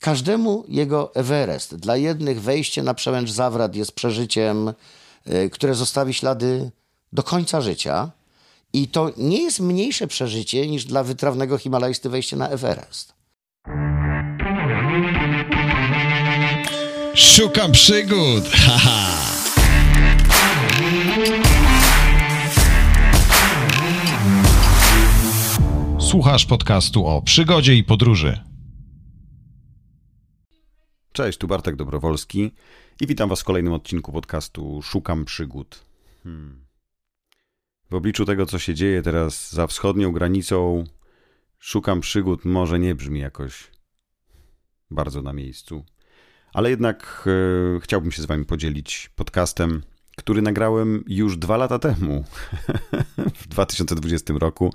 każdemu jego Everest. Dla jednych wejście na przełęcz Zawrat jest przeżyciem, y, które zostawi ślady do końca życia. I to nie jest mniejsze przeżycie niż dla wytrawnego himalajsty wejście na Everest. Szukam przygód! Haha! Słuchasz podcastu o przygodzie i podróży. Cześć, tu Bartek Dobrowolski i witam Was w kolejnym odcinku podcastu Szukam Przygód. Hmm. W obliczu tego, co się dzieje teraz za wschodnią granicą, Szukam Przygód może nie brzmi jakoś bardzo na miejscu. Ale jednak e, chciałbym się z Wami podzielić podcastem, który nagrałem już dwa lata temu, w 2020 roku.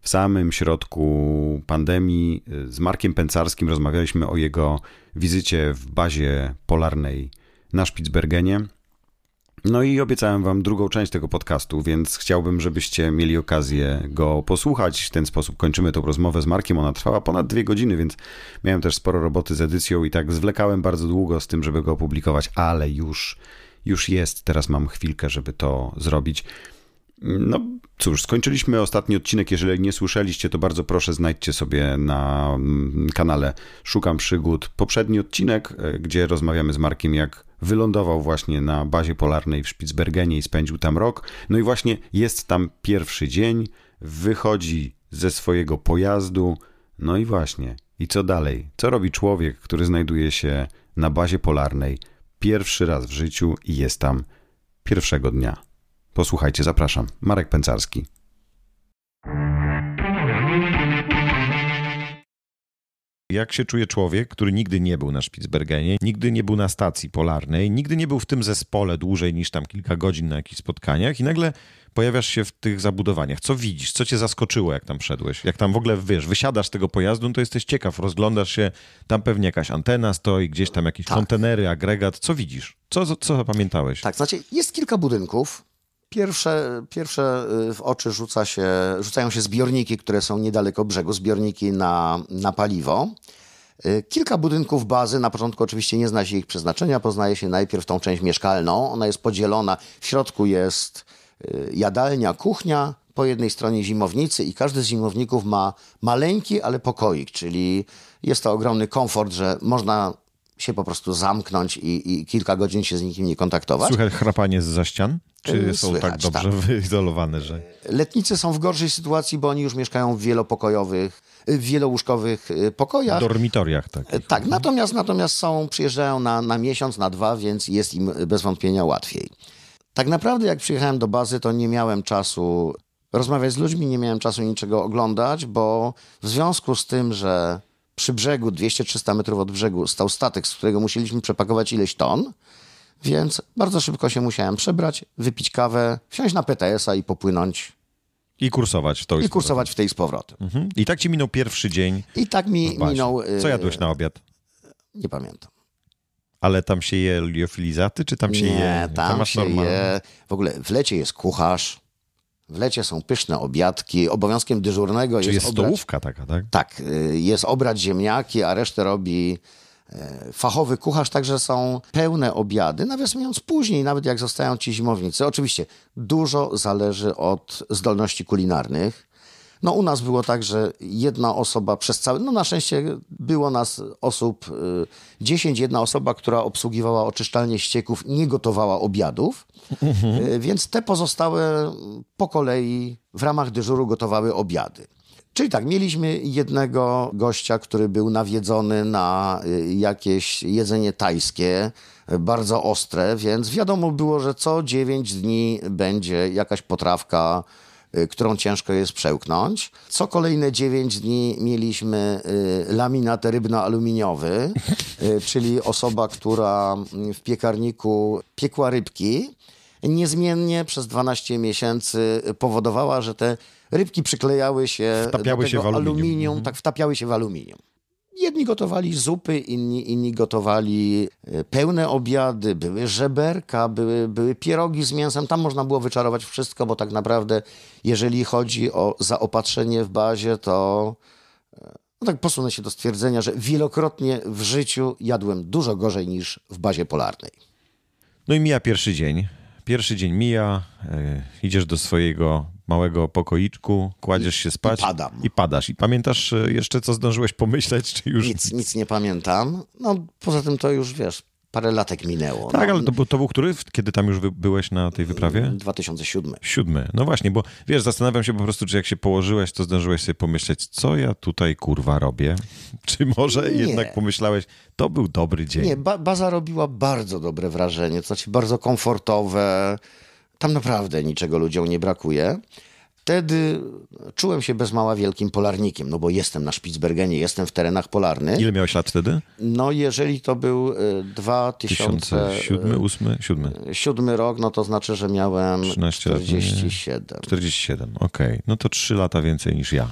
W samym środku pandemii e, z Markiem Pęcarskim rozmawialiśmy o jego wizycie w bazie polarnej na Spitsbergenie. No i obiecałem wam drugą część tego podcastu, więc chciałbym, żebyście mieli okazję go posłuchać. W ten sposób kończymy tą rozmowę z Markiem. Ona trwała ponad dwie godziny, więc miałem też sporo roboty z edycją i tak zwlekałem bardzo długo z tym, żeby go opublikować, ale już, już jest. Teraz mam chwilkę, żeby to zrobić. No cóż, skończyliśmy ostatni odcinek. Jeżeli nie słyszeliście, to bardzo proszę znajdźcie sobie na mm, kanale Szukam Przygód poprzedni odcinek, e, gdzie rozmawiamy z Markiem, jak wylądował właśnie na bazie polarnej w Spitsbergenie i spędził tam rok. No i właśnie jest tam pierwszy dzień, wychodzi ze swojego pojazdu. No i właśnie, i co dalej? Co robi człowiek, który znajduje się na bazie polarnej pierwszy raz w życiu i jest tam pierwszego dnia? Posłuchajcie, zapraszam. Marek Pęcarski. Jak się czuje człowiek, który nigdy nie był na Spitsbergenie, nigdy nie był na stacji polarnej, nigdy nie był w tym zespole dłużej niż tam kilka godzin na jakichś spotkaniach i nagle pojawiasz się w tych zabudowaniach. Co widzisz? Co cię zaskoczyło, jak tam szedłeś? Jak tam w ogóle, wiesz, wysiadasz z tego pojazdu, no to jesteś ciekaw, rozglądasz się, tam pewnie jakaś antena stoi, gdzieś tam jakieś Tak. kontenery, agregat. Co widzisz? Co, co, co zapamiętałeś? Tak, znaczy jest kilka budynków. Pierwsze, pierwsze y, w oczy rzuca się, rzucają się zbiorniki, które są niedaleko brzegu, zbiorniki na, na paliwo. Y, Kilka budynków bazy, na początku oczywiście nie zna się ich przeznaczenia, poznaje się najpierw tą część mieszkalną. Ona jest podzielona, w środku jest y, jadalnia, kuchnia, po jednej stronie zimownicy i każdy z zimowników ma maleńki, ale pokoik, czyli jest to ogromny komfort, że można się po prostu zamknąć i, i kilka godzin się z nikim nie kontaktować. Słychać chrapanie z ścian? Czy Y, są tak słychać, dobrze wyizolowane, że... Letnicy są w gorszej sytuacji, bo oni już mieszkają w wielopokojowych, y, w wielołóżkowych y, W pokojach. dormitoriach tak. E, Tak, natomiast, natomiast są, przyjeżdżają na, na miesiąc, na dwa, więc jest im bez wątpienia łatwiej. Tak naprawdę, jak przyjechałem do bazy, to nie miałem czasu rozmawiać z ludźmi, nie miałem czasu niczego oglądać, bo w związku z tym, że przy brzegu, 200-300 metrów od brzegu, stał statek, z którego musieliśmy przepakować ileś ton, więc bardzo szybko się musiałem przebrać, wypić kawę, wsiąść na PTS-a i popłynąć I kursować w to. i kursować w tej z powrotem. Mhm. I tak ci minął pierwszy dzień I tak mi minął. y, Co jadłeś na obiad? Nie pamiętam. Ale tam się je liofilizaty, czy tam się nie, je... tam masz się normalne- je. W ogóle w lecie jest kucharz, w lecie są pyszne obiadki. Obowiązkiem dyżurnego Czy jest, jest obrać, stołówka taka, tak? Tak, y, jest obrać ziemniaki, a resztę robi fachowy kucharz, także są pełne obiady. Nawiasem mówiąc, później, nawet jak zostają ci zimownicy, oczywiście dużo zależy od zdolności kulinarnych. No u nas było tak, że jedna osoba przez cały, no na szczęście było nas osób y, 10, jedna osoba, która obsługiwała oczyszczalnię ścieków, nie gotowała obiadów, y, więc te pozostałe po kolei w ramach dyżuru gotowały obiady. Czyli tak, mieliśmy jednego gościa, który był nawiedzony na y, jakieś jedzenie tajskie, bardzo ostre, więc wiadomo było, że co 9 dni będzie jakaś potrawka, y, którą ciężko jest przełknąć. Co kolejne 9 dni mieliśmy y, laminat rybno-aluminiowy, czyli osoba, która w piekarniku piekła rybki, niezmiennie przez 12 miesięcy powodowała, że te rybki przyklejały się Wtapiały do się w aluminium. Mhm. tak wtapiały się w aluminium. Jedni gotowali zupy, inni, inni gotowali e, pełne obiady, były żeberka, były, były pierogi z mięsem. Tam można było wyczarować wszystko, bo tak naprawdę, jeżeli chodzi o zaopatrzenie w bazie, to e, no tak posunę się do stwierdzenia, że wielokrotnie w życiu jadłem dużo gorzej niż w bazie polarnej. No i mija pierwszy dzień. Pierwszy dzień mija, e, idziesz do swojego małego pokoiczku, kładziesz się spać I padam. i padasz. I pamiętasz e, jeszcze, co zdążyłeś pomyśleć, czy już... Nic, nic nie pamiętam. No poza tym to już, wiesz, parę latek minęło. Tak, no. ale to, był- to był który, kiedy tam już byłeś na tej wyprawie? 2007. Siódmy. No właśnie, bo wiesz, zastanawiam się po prostu, czy jak się położyłeś, to zdążyłeś sobie pomyśleć, co ja tutaj kurwa robię? Czy może Nie. jednak pomyślałeś, to był dobry dzień? Nie, ba baza robiła bardzo dobre wrażenie, to znaczy bardzo komfortowe. Tam naprawdę niczego ludziom nie brakuje. Wtedy czułem się bez mała wielkim polarnikiem, no bo jestem na Spitsbergenie, jestem w terenach polarnych. Ile miałeś lat wtedy? No jeżeli to był y, 2007 2007, 8, 7, siódmy rok, no to znaczy, że miałem 13 lat, nie? 47. 47, okej. No to 3 lata więcej niż ja.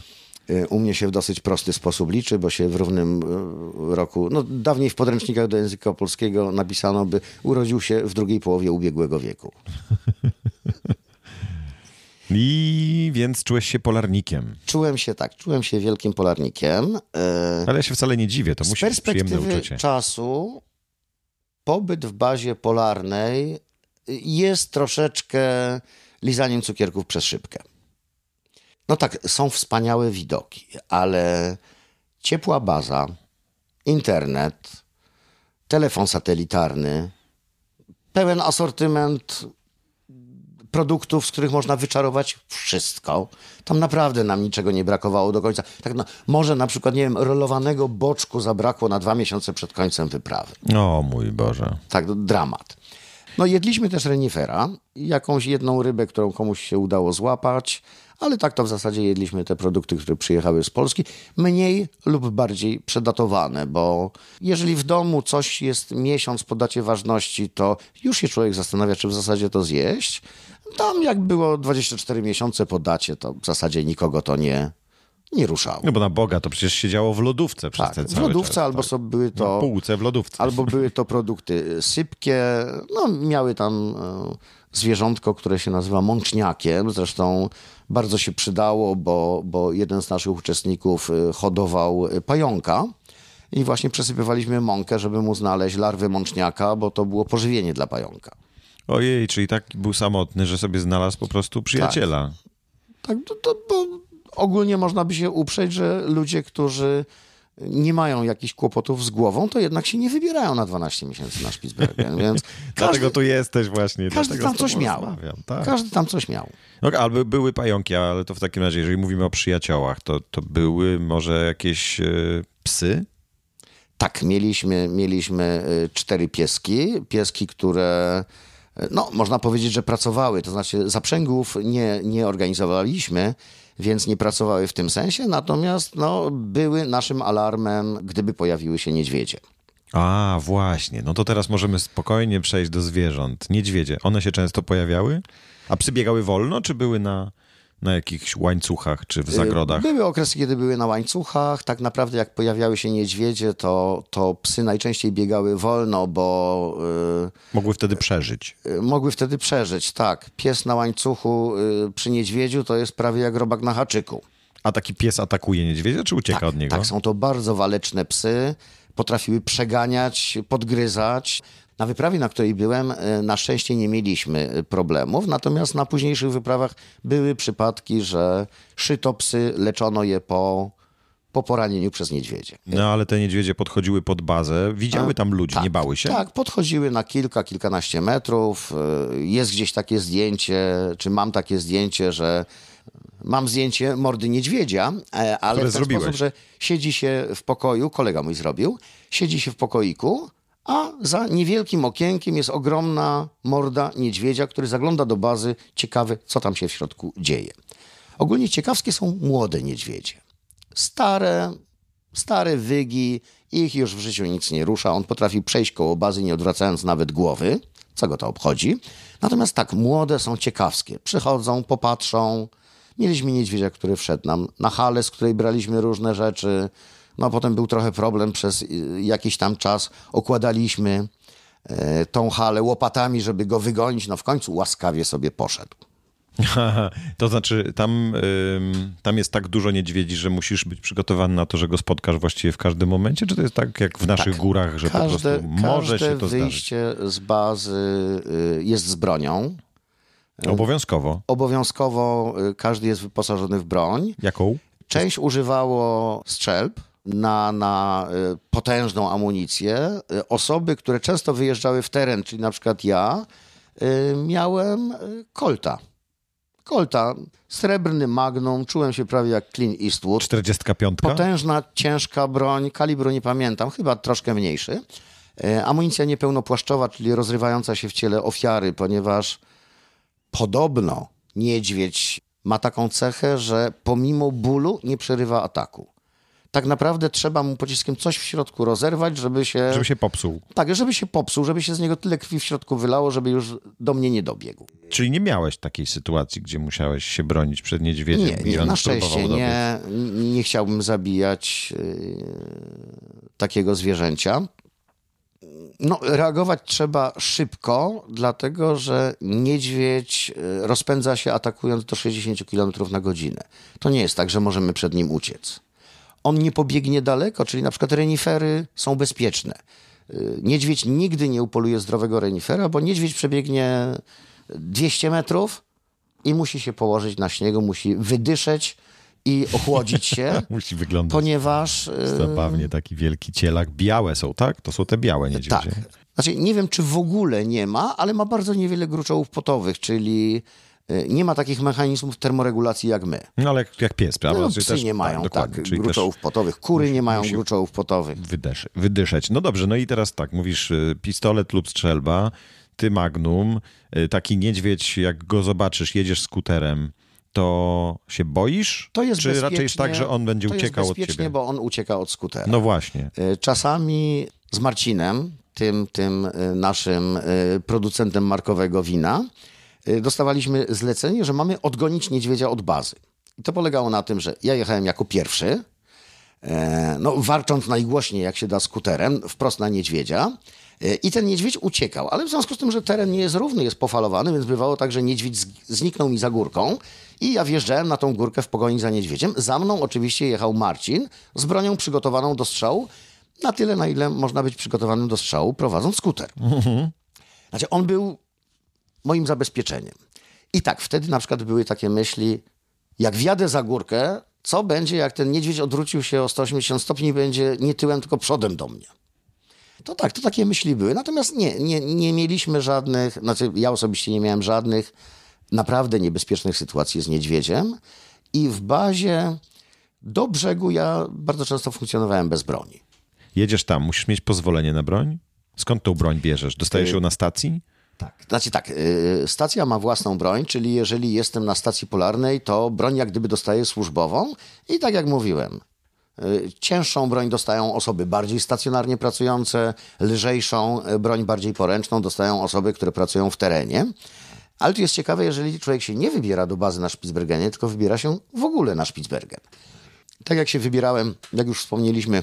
Y, U mnie się w dosyć prosty sposób liczy, bo się w równym y, roku, no dawniej w podręcznikach do języka polskiego napisano, by urodził się w drugiej połowie ubiegłego wieku. I więc czułeś się polarnikiem. Czułem się tak, czułem się wielkim polarnikiem. Y, Ale ja się wcale nie dziwię, to Z musi być przyjemne perspektywy uczucie. czasu pobyt w bazie polarnej jest troszeczkę lizaniem cukierków przez szybkę. No tak, są wspaniałe widoki, ale ciepła baza, internet, telefon satelitarny, pełen asortyment produktów, z których można wyczarować wszystko. Tam naprawdę nam niczego nie brakowało do końca. Tak no, może na przykład, nie wiem, rolowanego boczku zabrakło na dwa miesiące przed końcem wyprawy. O mój Boże. Tak, dramat. No jedliśmy też renifera, jakąś jedną rybę, którą komuś się udało złapać, ale tak to w zasadzie jedliśmy te produkty, które przyjechały z Polski, mniej lub bardziej przedatowane, bo jeżeli w domu coś jest miesiąc po dacie ważności, to już się człowiek zastanawia, czy w zasadzie to zjeść. Tam jak było 24 miesiące po dacie, to w zasadzie nikogo to nie, nie ruszało. No bo na Boga to przecież siedziało w lodówce przez Tak, ten w cały lodówce czas, albo tak. były Na to... półce w lodówce. Albo były to produkty sypkie, no miały tam e, zwierzątko, które się nazywa mączniakiem, zresztą bardzo się przydało, bo, bo jeden z naszych uczestników e, hodował pająka i właśnie przesypywaliśmy mąkę, żeby mu znaleźć larwy mączniaka, bo to było pożywienie dla pająka. Ojej, czyli tak był samotny, że sobie znalazł po prostu przyjaciela. Tak, to, to, bo ogólnie można by się uprzeć, że ludzie, którzy nie mają jakichś kłopotów z głową, to jednak się nie wybierają na 12 miesięcy na Spitsbergen, więc Dlatego każdy, tu jesteś właśnie. każdy dlatego tam coś miał. Tak. każdy tam coś miał. No, albo były pająki, ale to w takim razie, jeżeli mówimy o przyjaciołach, to, to były może jakieś e, psy? Tak, mieliśmy, mieliśmy y, cztery pieski. Pieski, które, no, można powiedzieć, że pracowały. To znaczy, zaprzęgów nie, nie organizowaliśmy, więc nie pracowały w tym sensie, natomiast no, były naszym alarmem, gdyby pojawiły się niedźwiedzie. A, właśnie. No to teraz możemy spokojnie przejść do zwierząt. Niedźwiedzie, one się często pojawiały? A psy biegały wolno, czy były na, na jakichś łańcuchach, czy w zagrodach? Były okresy, kiedy były na łańcuchach. Tak naprawdę, jak pojawiały się niedźwiedzie, to, to psy najczęściej biegały wolno, bo Mogły wtedy przeżyć. y, y, mogły wtedy przeżyć. Tak, pies na łańcuchu y, przy niedźwiedziu to jest prawie jak robak na haczyku. A taki pies atakuje niedźwiedzia, czy ucieka tak, od niego? Tak, są to bardzo waleczne psy. Potrafiły przeganiać, podgryzać. Na wyprawie, na której byłem, e, na szczęście nie mieliśmy e, problemów, natomiast na późniejszych wyprawach były przypadki, że szyto psy, leczono je po, po poranieniu przez niedźwiedzie. No ale te niedźwiedzie podchodziły pod bazę, widziały tam ludzi, nie bały się? Tak, podchodziły na kilka, kilkanaście metrów. E, Jest gdzieś takie zdjęcie, czy mam takie zdjęcie, że mam zdjęcie mordy niedźwiedzia, e, ale Które w ten zrobiłeś. sposób, że siedzi się w pokoju, kolega mój zrobił, siedzi się w pokoiku, a za niewielkim okienkiem jest ogromna morda niedźwiedzia, który zagląda do bazy, ciekawy, co tam się w środku dzieje. Ogólnie ciekawskie są młode niedźwiedzie. Stare, stare wygi, ich już w życiu nic nie rusza. On potrafi przejść koło bazy, nie odwracając nawet głowy. Co go to obchodzi? Natomiast tak, młode są ciekawskie. Przychodzą, popatrzą. Mieliśmy niedźwiedzia, który wszedł nam na halę, z której braliśmy różne rzeczy. No potem był trochę problem przez y, jakiś tam czas. Okładaliśmy e, tą halę łopatami, żeby go wygonić. No w końcu łaskawie sobie poszedł. to znaczy, tam, ym, tam jest tak dużo niedźwiedzi, że musisz być przygotowany na to, że go spotkasz właściwie w każdym momencie? Czy to jest tak jak w naszych Tak. górach, że Każde, po prostu może się to zdarzyć? wyjście z bazy y, jest z bronią. Obowiązkowo. Obowiązkowo y, każdy jest wyposażony w broń. Jaką? Część używało strzelb na, na y, potężną amunicję. Y, Osoby, które często wyjeżdżały w teren, czyli na przykład ja, miałem kolta. Kolta, srebrny magnum, czułem się prawie jak Clint Eastwood. 45? Potężna, ciężka broń, kalibru nie pamiętam, chyba troszkę mniejszy. E, Amunicja niepełnopłaszczowa, czyli rozrywająca się w ciele ofiary, ponieważ podobno niedźwiedź ma taką cechę, że pomimo bólu nie przerywa ataku. Tak naprawdę trzeba mu pociskiem coś w środku rozerwać, żeby się, Żeby się popsuł. tak, żeby się popsuł, żeby się z niego tyle krwi w środku wylało, żeby już do mnie nie dobiegł. Czyli nie miałeś takiej sytuacji, gdzie musiałeś się bronić przed niedźwiedziem Nie, i nie on na szczęście nie, nie chciałbym zabijać yy, takiego zwierzęcia. No, reagować trzeba szybko, dlatego że niedźwiedź yy, rozpędza się atakując do 60 km na godzinę. To nie jest tak, że możemy przed nim uciec. On nie pobiegnie daleko, czyli na przykład renifery są bezpieczne. Yy, Niedźwiedź nigdy nie upoluje zdrowego renifera, bo niedźwiedź przebiegnie 200 metrów, i musi się położyć na śniegu, musi wydyszeć i ochłodzić się, Musi wyglądać ponieważ... e, zabawnie, taki wielki cielak. Białe są, tak? To są te białe niedźwiedzie. Tak. Znaczy, nie wiem, czy w ogóle nie ma, ale ma bardzo niewiele gruczołów potowych, czyli e, nie ma takich mechanizmów termoregulacji jak my. No ale jak, jak pies, prawda? No, Czyli psy nie mają dokładnie, tak też gruczołów potowych, kury nie mają musi- gruczołów potowych. wydysz, wydyszeć. No dobrze, no i teraz tak, mówisz y, pistolet lub strzelba, ty magnum, taki niedźwiedź, jak go zobaczysz, jedziesz skuterem, to się boisz? To jest Czy raczej jest tak, że on będzie to uciekał jest od bezpiecznie, ciebie? bo on ucieka od skutera. No właśnie. E, Czasami z Marcinem, tym, tym e, naszym e, producentem markowego wina, dostawaliśmy zlecenie, że mamy odgonić niedźwiedzia od bazy. I to polegało na tym, że ja jechałem jako pierwszy, no, warcząc najgłośniej, jak się da, skuterem, wprost na niedźwiedzia. I ten niedźwiedź uciekał, ale w związku z tym, że teren nie jest równy, jest pofalowany, więc bywało tak, że niedźwiedź zniknął mi za górką i ja wjeżdżałem na tą górkę w pogoni za niedźwiedziem. Za mną oczywiście jechał Marcin z bronią przygotowaną do strzału, na tyle, na ile można być przygotowanym do strzału, prowadząc skuter. Znaczy, on był moim zabezpieczeniem. I tak, wtedy na przykład były takie myśli, jak wjadę za górkę, co będzie, jak ten niedźwiedź odwrócił się o 180 stopni i będzie nie tyłem, tylko przodem do mnie. To tak, to takie myśli były. Natomiast nie, nie, nie mieliśmy żadnych, znaczy ja osobiście nie miałem żadnych naprawdę niebezpiecznych sytuacji z niedźwiedziem i w bazie do brzegu ja bardzo często funkcjonowałem bez broni. Jedziesz tam, musisz mieć pozwolenie na broń? Skąd tą broń bierzesz? Dostajesz ją na stacji? Tak. Znaczy tak, y, stacja ma własną broń, czyli jeżeli jestem na stacji polarnej, to broń jak gdyby dostaję służbową i tak jak mówiłem, y, cięższą broń dostają osoby bardziej stacjonarnie pracujące, lżejszą y, broń bardziej poręczną dostają osoby, które pracują w terenie. Ale tu jest ciekawe, jeżeli człowiek się nie wybiera do bazy na Spitsbergenie, tylko wybiera się w ogóle na Spitsbergen. Tak jak się wybierałem, jak już wspomnieliśmy,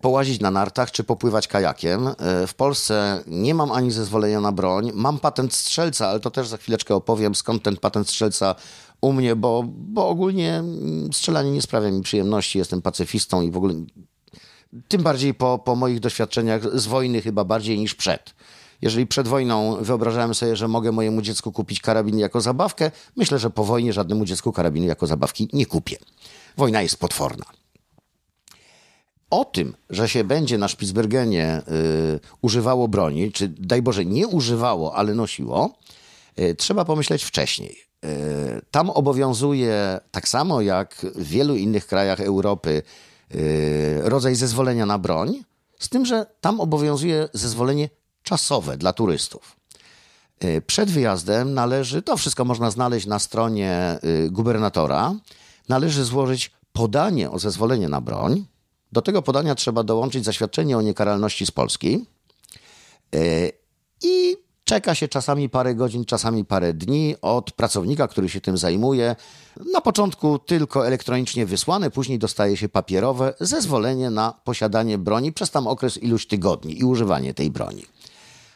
połazić na nartach czy popływać kajakiem. E, W Polsce nie mam ani zezwolenia na broń. Mam patent strzelca, ale to też za chwileczkę opowiem, skąd ten patent strzelca u mnie, bo, bo ogólnie mm, strzelanie nie sprawia mi przyjemności. Jestem pacyfistą i w ogóle tym bardziej po, po moich doświadczeniach z wojny chyba bardziej niż przed. Jeżeli przed wojną wyobrażałem sobie, że mogę mojemu dziecku kupić karabin jako zabawkę, myślę, że po wojnie żadnemu dziecku karabinu jako zabawki nie kupię. Wojna jest potworna. O tym, że się będzie na Spitsbergenie y, używało broni, czy daj Boże nie używało, ale nosiło, y, trzeba pomyśleć wcześniej. Y, tam obowiązuje, tak samo jak w wielu innych krajach Europy, y, rodzaj zezwolenia na broń, z tym, że tam obowiązuje zezwolenie czasowe dla turystów. Y, Przed wyjazdem należy, to wszystko można znaleźć na stronie y, gubernatora, należy złożyć podanie o zezwolenie na broń. Do tego podania trzeba dołączyć zaświadczenie o niekaralności z Polski. Y, I czeka się czasami parę godzin, czasami parę dni od pracownika, który się tym zajmuje. Na początku tylko elektronicznie wysłane, później dostaje się papierowe zezwolenie na posiadanie broni przez tam okres iluś tygodni i używanie tej broni.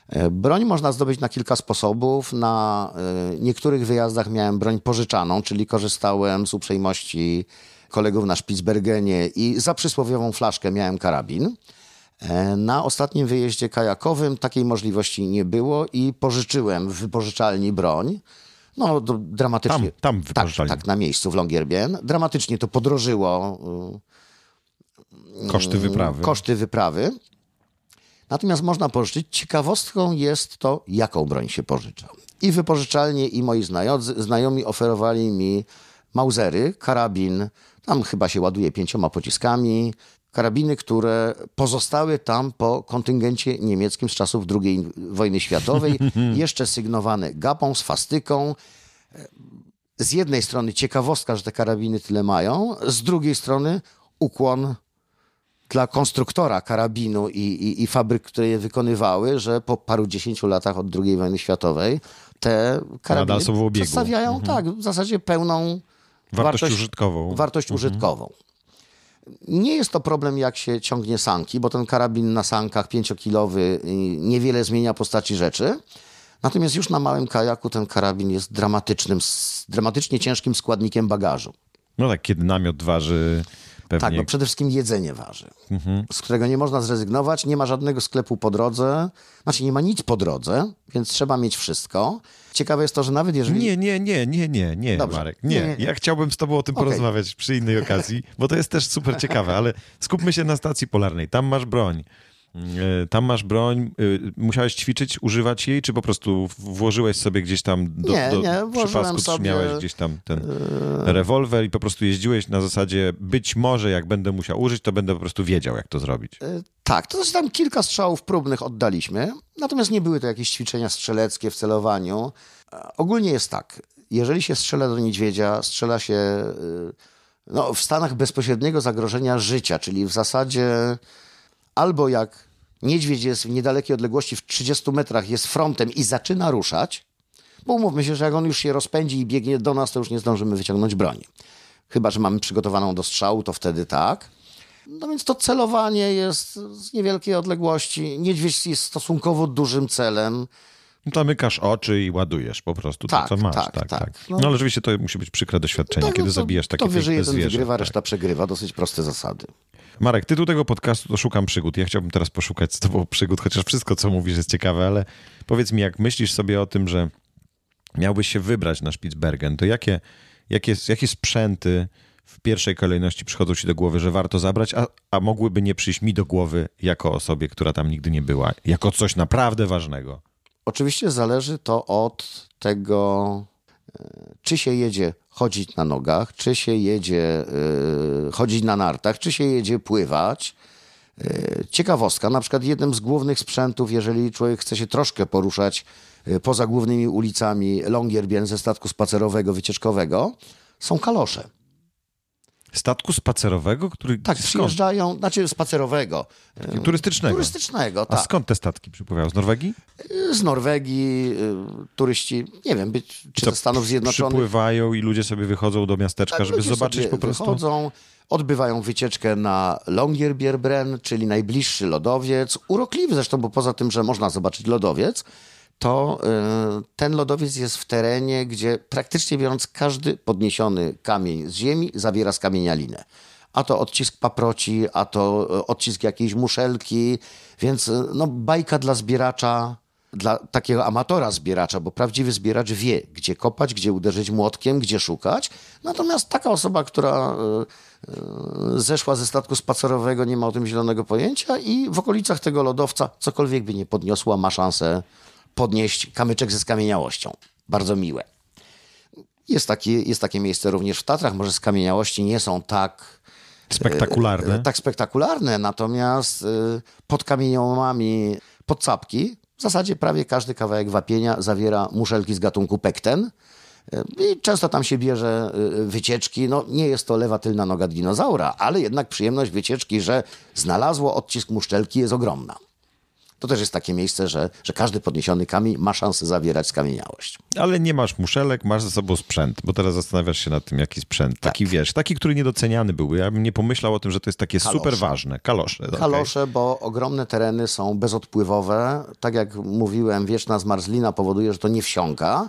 E, broń można zdobyć na kilka sposobów. Na e, niektórych wyjazdach miałem broń pożyczaną, czyli korzystałem z uprzejmości kolegów na Spitsbergenie i za przysłowiową flaszkę miałem karabin. E, na ostatnim wyjeździe kajakowym takiej możliwości nie było i pożyczyłem w wypożyczalni broń. No, dramatycznie. Tam, tam tak, wypożyczalni. tak, na miejscu w Longyearbyen. Dramatycznie to podrożyło y, Koszty wyprawy. koszty wyprawy. Natomiast można pożyczyć. Ciekawostką jest to, jaką broń się pożycza. I wypożyczalnie, i moi znajomi oferowali mi Mausery, karabin, tam chyba się ładuje pięcioma pociskami, karabiny, które pozostały tam po kontyngencie niemieckim z czasów II wojny światowej, jeszcze sygnowane gapą, swastyką. Z jednej strony ciekawostka, że te karabiny tyle mają, z drugiej strony ukłon dla konstruktora karabinu i, i, i fabryk, które je wykonywały, że po paru dziesięciu latach od II wojny światowej te karabiny przedstawiają tak, w zasadzie pełną Wartość użytkową. Wartość użytkową. Nie jest to problem, jak się ciągnie sanki, bo ten karabin na sankach pięciokilowy niewiele zmienia postaci rzeczy. Natomiast już na małym kajaku ten karabin jest dramatycznym, dramatycznie ciężkim składnikiem bagażu. No tak, kiedy namiot waży pewnie... Tak, no przede wszystkim jedzenie waży, z którego nie można zrezygnować. Nie ma żadnego sklepu po drodze, znaczy nie ma nic po drodze, więc trzeba mieć wszystko. Ciekawe jest to, że nawet jeżeli... Nie, nie, nie, nie, nie, nie, Dobrze. Marek. Nie. Nie. Ja chciałbym z tobą o tym Okej. porozmawiać przy innej okazji, bo to jest też super ciekawe, ale skupmy się na stacji polarnej. Tam masz broń. E, Tam masz broń. E, Musiałeś ćwiczyć, używać jej, czy po prostu włożyłeś sobie gdzieś tam do, Nie, do nie, przypasku, sobie- trzymałeś gdzieś tam ten rewolwer i po prostu jeździłeś na zasadzie być może jak będę musiał użyć, to będę po prostu wiedział, jak to zrobić. Tak, to znaczy tam kilka strzałów próbnych oddaliśmy, natomiast nie były to jakieś ćwiczenia strzeleckie w celowaniu. E, Ogólnie jest tak, jeżeli się strzela do niedźwiedzia, strzela się no, w stanach bezpośredniego zagrożenia życia, czyli w zasadzie albo jak niedźwiedź jest w niedalekiej odległości, w 30 metrach, jest frontem i zaczyna ruszać, bo umówmy się, że jak on już się rozpędzi i biegnie do nas, to już nie zdążymy wyciągnąć broni. Chyba, że mamy przygotowaną do strzału, to wtedy tak. No więc to celowanie jest z niewielkiej odległości. Niedźwiedź jest stosunkowo dużym celem. Zamykasz oczy i ładujesz po prostu Tak, to, co masz. tak, Tak, tak. tak. No, No. ale rzeczywiście to musi być przykre doświadczenie, No, kiedy no to- zabijasz takie To wyżej piękne jeden zwierzę. wygrywa, Tak. reszta przegrywa. Dosyć proste zasady. Marek, tytuł tego podcastu to Szukam Przygód. Ja chciałbym teraz poszukać z tobą przygód, chociaż wszystko, co mówisz, jest ciekawe, ale powiedz mi, jak myślisz sobie o tym, że miałbyś się wybrać na Spitsbergen, to jakie, jakie, jakie sprzęty w pierwszej kolejności przychodzą ci do głowy, że warto zabrać, a, a mogłyby nie przyjść mi do głowy jako osobie, która tam nigdy nie była, jako coś naprawdę ważnego? Oczywiście zależy to od tego, e, czy się jedzie chodzić na nogach, czy się jedzie e, chodzić na nartach, czy się jedzie pływać. E, Ciekawostka, na przykład jednym z głównych sprzętów, jeżeli człowiek chce się troszkę poruszać poza głównymi ulicami Longyearbyen ze statku spacerowego, wycieczkowego, są kalosze. Statku spacerowego, który Tak, skąd? przyjeżdżają, znaczy spacerowego, Turystycznego. turystycznego, A tak. skąd te statki przypływają? Z Norwegii? Z Norwegii, y, turyści, nie wiem, być, czy Co, ze Stanów Zjednoczonych. Przypływają i ludzie sobie wychodzą do miasteczka, Tak, żeby zobaczyć po prostu. Wychodzą, odbywają wycieczkę na Longyearbyen, czyli najbliższy lodowiec. Urokliwy zresztą, bo poza tym, że można zobaczyć lodowiec, to y, ten lodowiec jest w terenie, gdzie praktycznie biorąc każdy podniesiony kamień z ziemi zawiera skamienialinę. A to odcisk paproci, a to y, odcisk jakiejś muszelki, więc y, no, bajka dla zbieracza, dla takiego amatora zbieracza, bo prawdziwy zbieracz wie, gdzie kopać, gdzie uderzyć młotkiem, gdzie szukać. Natomiast taka osoba, która zeszła ze statku spacerowego, nie ma o tym zielonego pojęcia i w okolicach tego lodowca, cokolwiek by nie podniosła, ma szansę podnieść kamyczek ze skamieniałością. Bardzo miłe. Jest takie, jest takie miejsce również w Tatrach. Może skamieniałości nie są tak Spektakularne. e, tak spektakularne, natomiast e, pod kamieniołomami podsapki w zasadzie prawie każdy kawałek wapienia zawiera muszelki z gatunku pekten. E, I często tam się bierze e, wycieczki. No, nie jest to lewa tylna noga dinozaura, ale jednak przyjemność wycieczki, że znalazło odcisk muszczelki jest ogromna. To też jest takie miejsce, że, że każdy podniesiony kamień ma szansę zawierać skamieniałość. Ale nie masz muszelek, masz ze sobą sprzęt, bo teraz zastanawiasz się nad tym, jaki sprzęt. Taki Tak. wiesz, taki, który niedoceniany byłby. Ja bym nie pomyślał o tym, że to jest takie Kalosze. super ważne. Kalosze. Kalosze, bo ogromne tereny są bezodpływowe. Tak jak mówiłem, wieczna zmarzlina powoduje, że to nie wsiąka.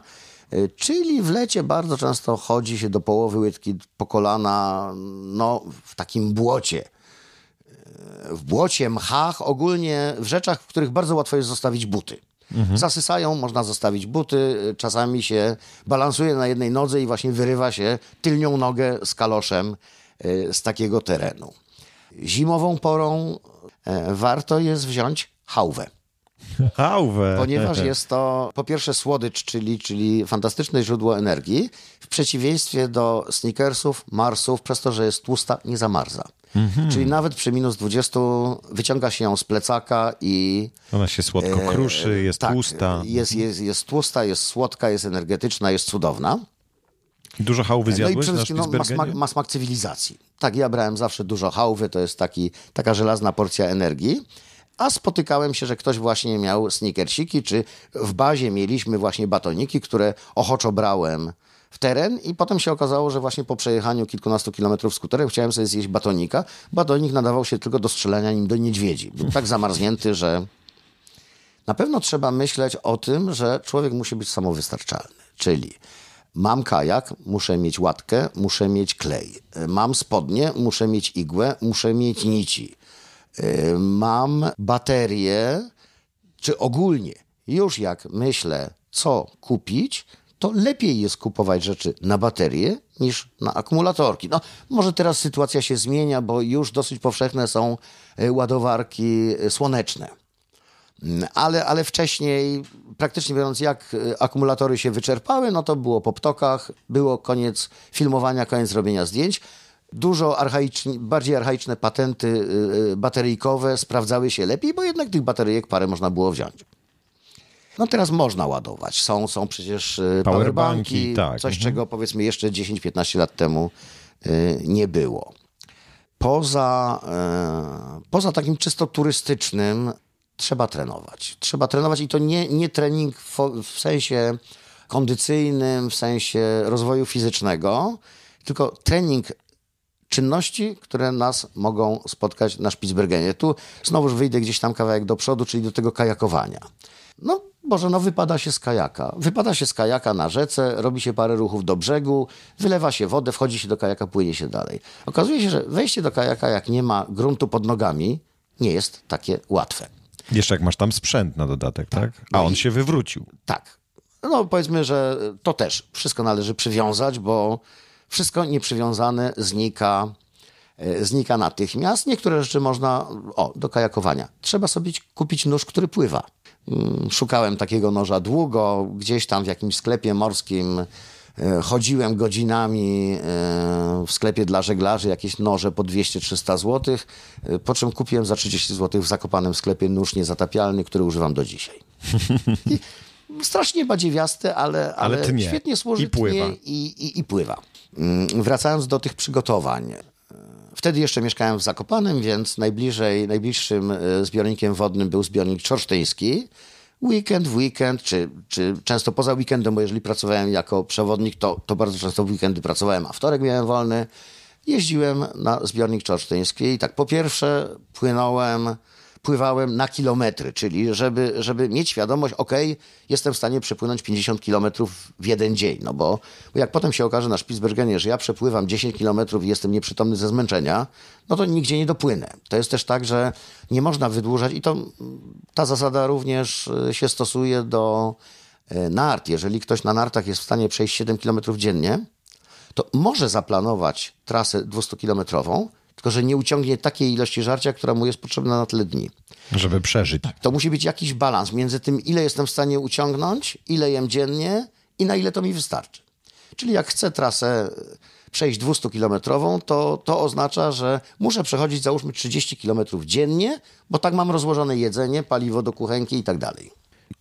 Y, Czyli w lecie bardzo często chodzi się do połowy łydki po kolana no, w takim błocie. W błocie, mchach, ogólnie w rzeczach, w których bardzo łatwo jest zostawić buty. Zasysają, można zostawić buty, czasami się balansuje na jednej nodze i właśnie wyrywa się tylnią nogę z kaloszem y, z takiego terenu. Zimową porą e, warto jest wziąć hałwę, Hałwę. ponieważ jest to po pierwsze słodycz, czyli, czyli fantastyczne źródło energii, w przeciwieństwie do sneakersów, marsów, przez to, że jest tłusta, nie zamarza. Czyli nawet przy minus 20 wyciąga się ją z plecaka i Ona się słodko kruszy, jest tak, tłusta. Jest, jest, jest tłusta, jest słodka, jest energetyczna, jest cudowna. Dużo hałwy No i zjadłeś przede wszystkim no, ma, smak, ma smak cywilizacji. Tak, ja brałem zawsze dużo hałwy, to jest taki, taka żelazna porcja energii. A spotykałem się, że ktoś właśnie miał sneakersiki, czy w bazie mieliśmy właśnie batoniki, które ochoczo brałem w teren i potem się okazało, że właśnie po przejechaniu kilkunastu kilometrów skuterem chciałem sobie zjeść batonika. Batonik nadawał się tylko do strzelania nim do niedźwiedzi. Był tak zamarznięty, że na pewno trzeba myśleć o tym, że człowiek musi być samowystarczalny. Czyli mam kajak, muszę mieć łatkę, muszę mieć klej. Mam spodnie, muszę mieć igłę, muszę mieć nici. Yy, Mam baterię, czy ogólnie już jak myślę, co kupić, to lepiej jest kupować rzeczy na baterie niż na akumulatorki. No, może teraz sytuacja się zmienia, bo już dosyć powszechne są y, ładowarki y, słoneczne. Mm, Ale, ale wcześniej, praktycznie biorąc, jak y, akumulatory się wyczerpały, no to było po ptokach, było koniec filmowania, koniec robienia zdjęć. Dużo archaiczni, bardziej archaiczne patenty y, y, bateryjkowe sprawdzały się lepiej, bo jednak tych bateryjek parę można było wziąć. No teraz można ładować. Są, są przecież y, Powerbanki, powerbanki, tak, coś mhm. czego powiedzmy jeszcze 10-15 lat temu nie było. Poza, poza takim czysto turystycznym trzeba trenować. Trzeba trenować i to nie, nie trening w, w sensie kondycyjnym, w sensie rozwoju fizycznego, tylko trening czynności, które nas mogą spotkać na Spitsbergenie. Tu znowuż wyjdę gdzieś tam kawałek do przodu, czyli do tego kajakowania. No, Boże, no wypada się z kajaka. Wypada się z kajaka na rzece, robi się parę ruchów do brzegu, wylewa się wodę, wchodzi się do kajaka, płynie się dalej. Okazuje się, że wejście do kajaka, jak nie ma gruntu pod nogami, nie jest takie łatwe. Jeszcze jak masz tam sprzęt na dodatek, tak? A No on i- się wywrócił. Tak. No powiedzmy, że to też wszystko należy przywiązać, bo wszystko nieprzywiązane znika, e, znika natychmiast. Niektóre rzeczy można, o, do kajakowania. Trzeba sobie kupić nóż, który pływa. Mm, Szukałem takiego noża długo, gdzieś tam w jakimś sklepie morskim. e, Chodziłem godzinami e, w sklepie dla żeglarzy, jakieś noże po 200-300 zł, po czym kupiłem za 30 zł w zakopanym sklepie nóż niezatapialny, który używam do dzisiaj. I strasznie badziewiasty, ale, ale, Ale tnie. świetnie służy, I pływa. I, i, i pływa. Mm, Wracając do tych przygotowań. Wtedy jeszcze mieszkałem w Zakopanem, więc najbliżej, najbliższym e, zbiornikiem wodnym był zbiornik czorsztyński. Weekend w weekend, czy, czy często poza weekendem, bo jeżeli pracowałem jako przewodnik, to, to bardzo często w weekendy pracowałem, a wtorek miałem wolny. Jeździłem na zbiornik czorsztyński i tak po pierwsze płynąłem, pływałem na kilometry, czyli żeby, żeby mieć świadomość, ok, jestem w stanie przepłynąć 50 kilometrów w jeden dzień, no bo, bo jak potem się okaże na Spitsbergenie, że ja przepływam 10 kilometrów i jestem nieprzytomny ze zmęczenia, no to nigdzie nie dopłynę. To jest też tak, że nie można wydłużać i to ta zasada również y, się stosuje do y, nart. Jeżeli ktoś na nartach jest w stanie przejść 7 kilometrów dziennie, to może zaplanować trasę 200-kilometrową, tylko że nie uciągnie takiej ilości żarcia, która mu jest potrzebna na tyle dni. Żeby przeżyć. To musi być jakiś balans między tym, ile jestem w stanie uciągnąć, ile jem dziennie i na ile to mi wystarczy. Czyli jak chcę trasę przejść 200-kilometrową, to, to oznacza, że muszę przechodzić załóżmy 30 kilometrów dziennie, bo tak mam rozłożone jedzenie, paliwo do kuchenki i tak dalej.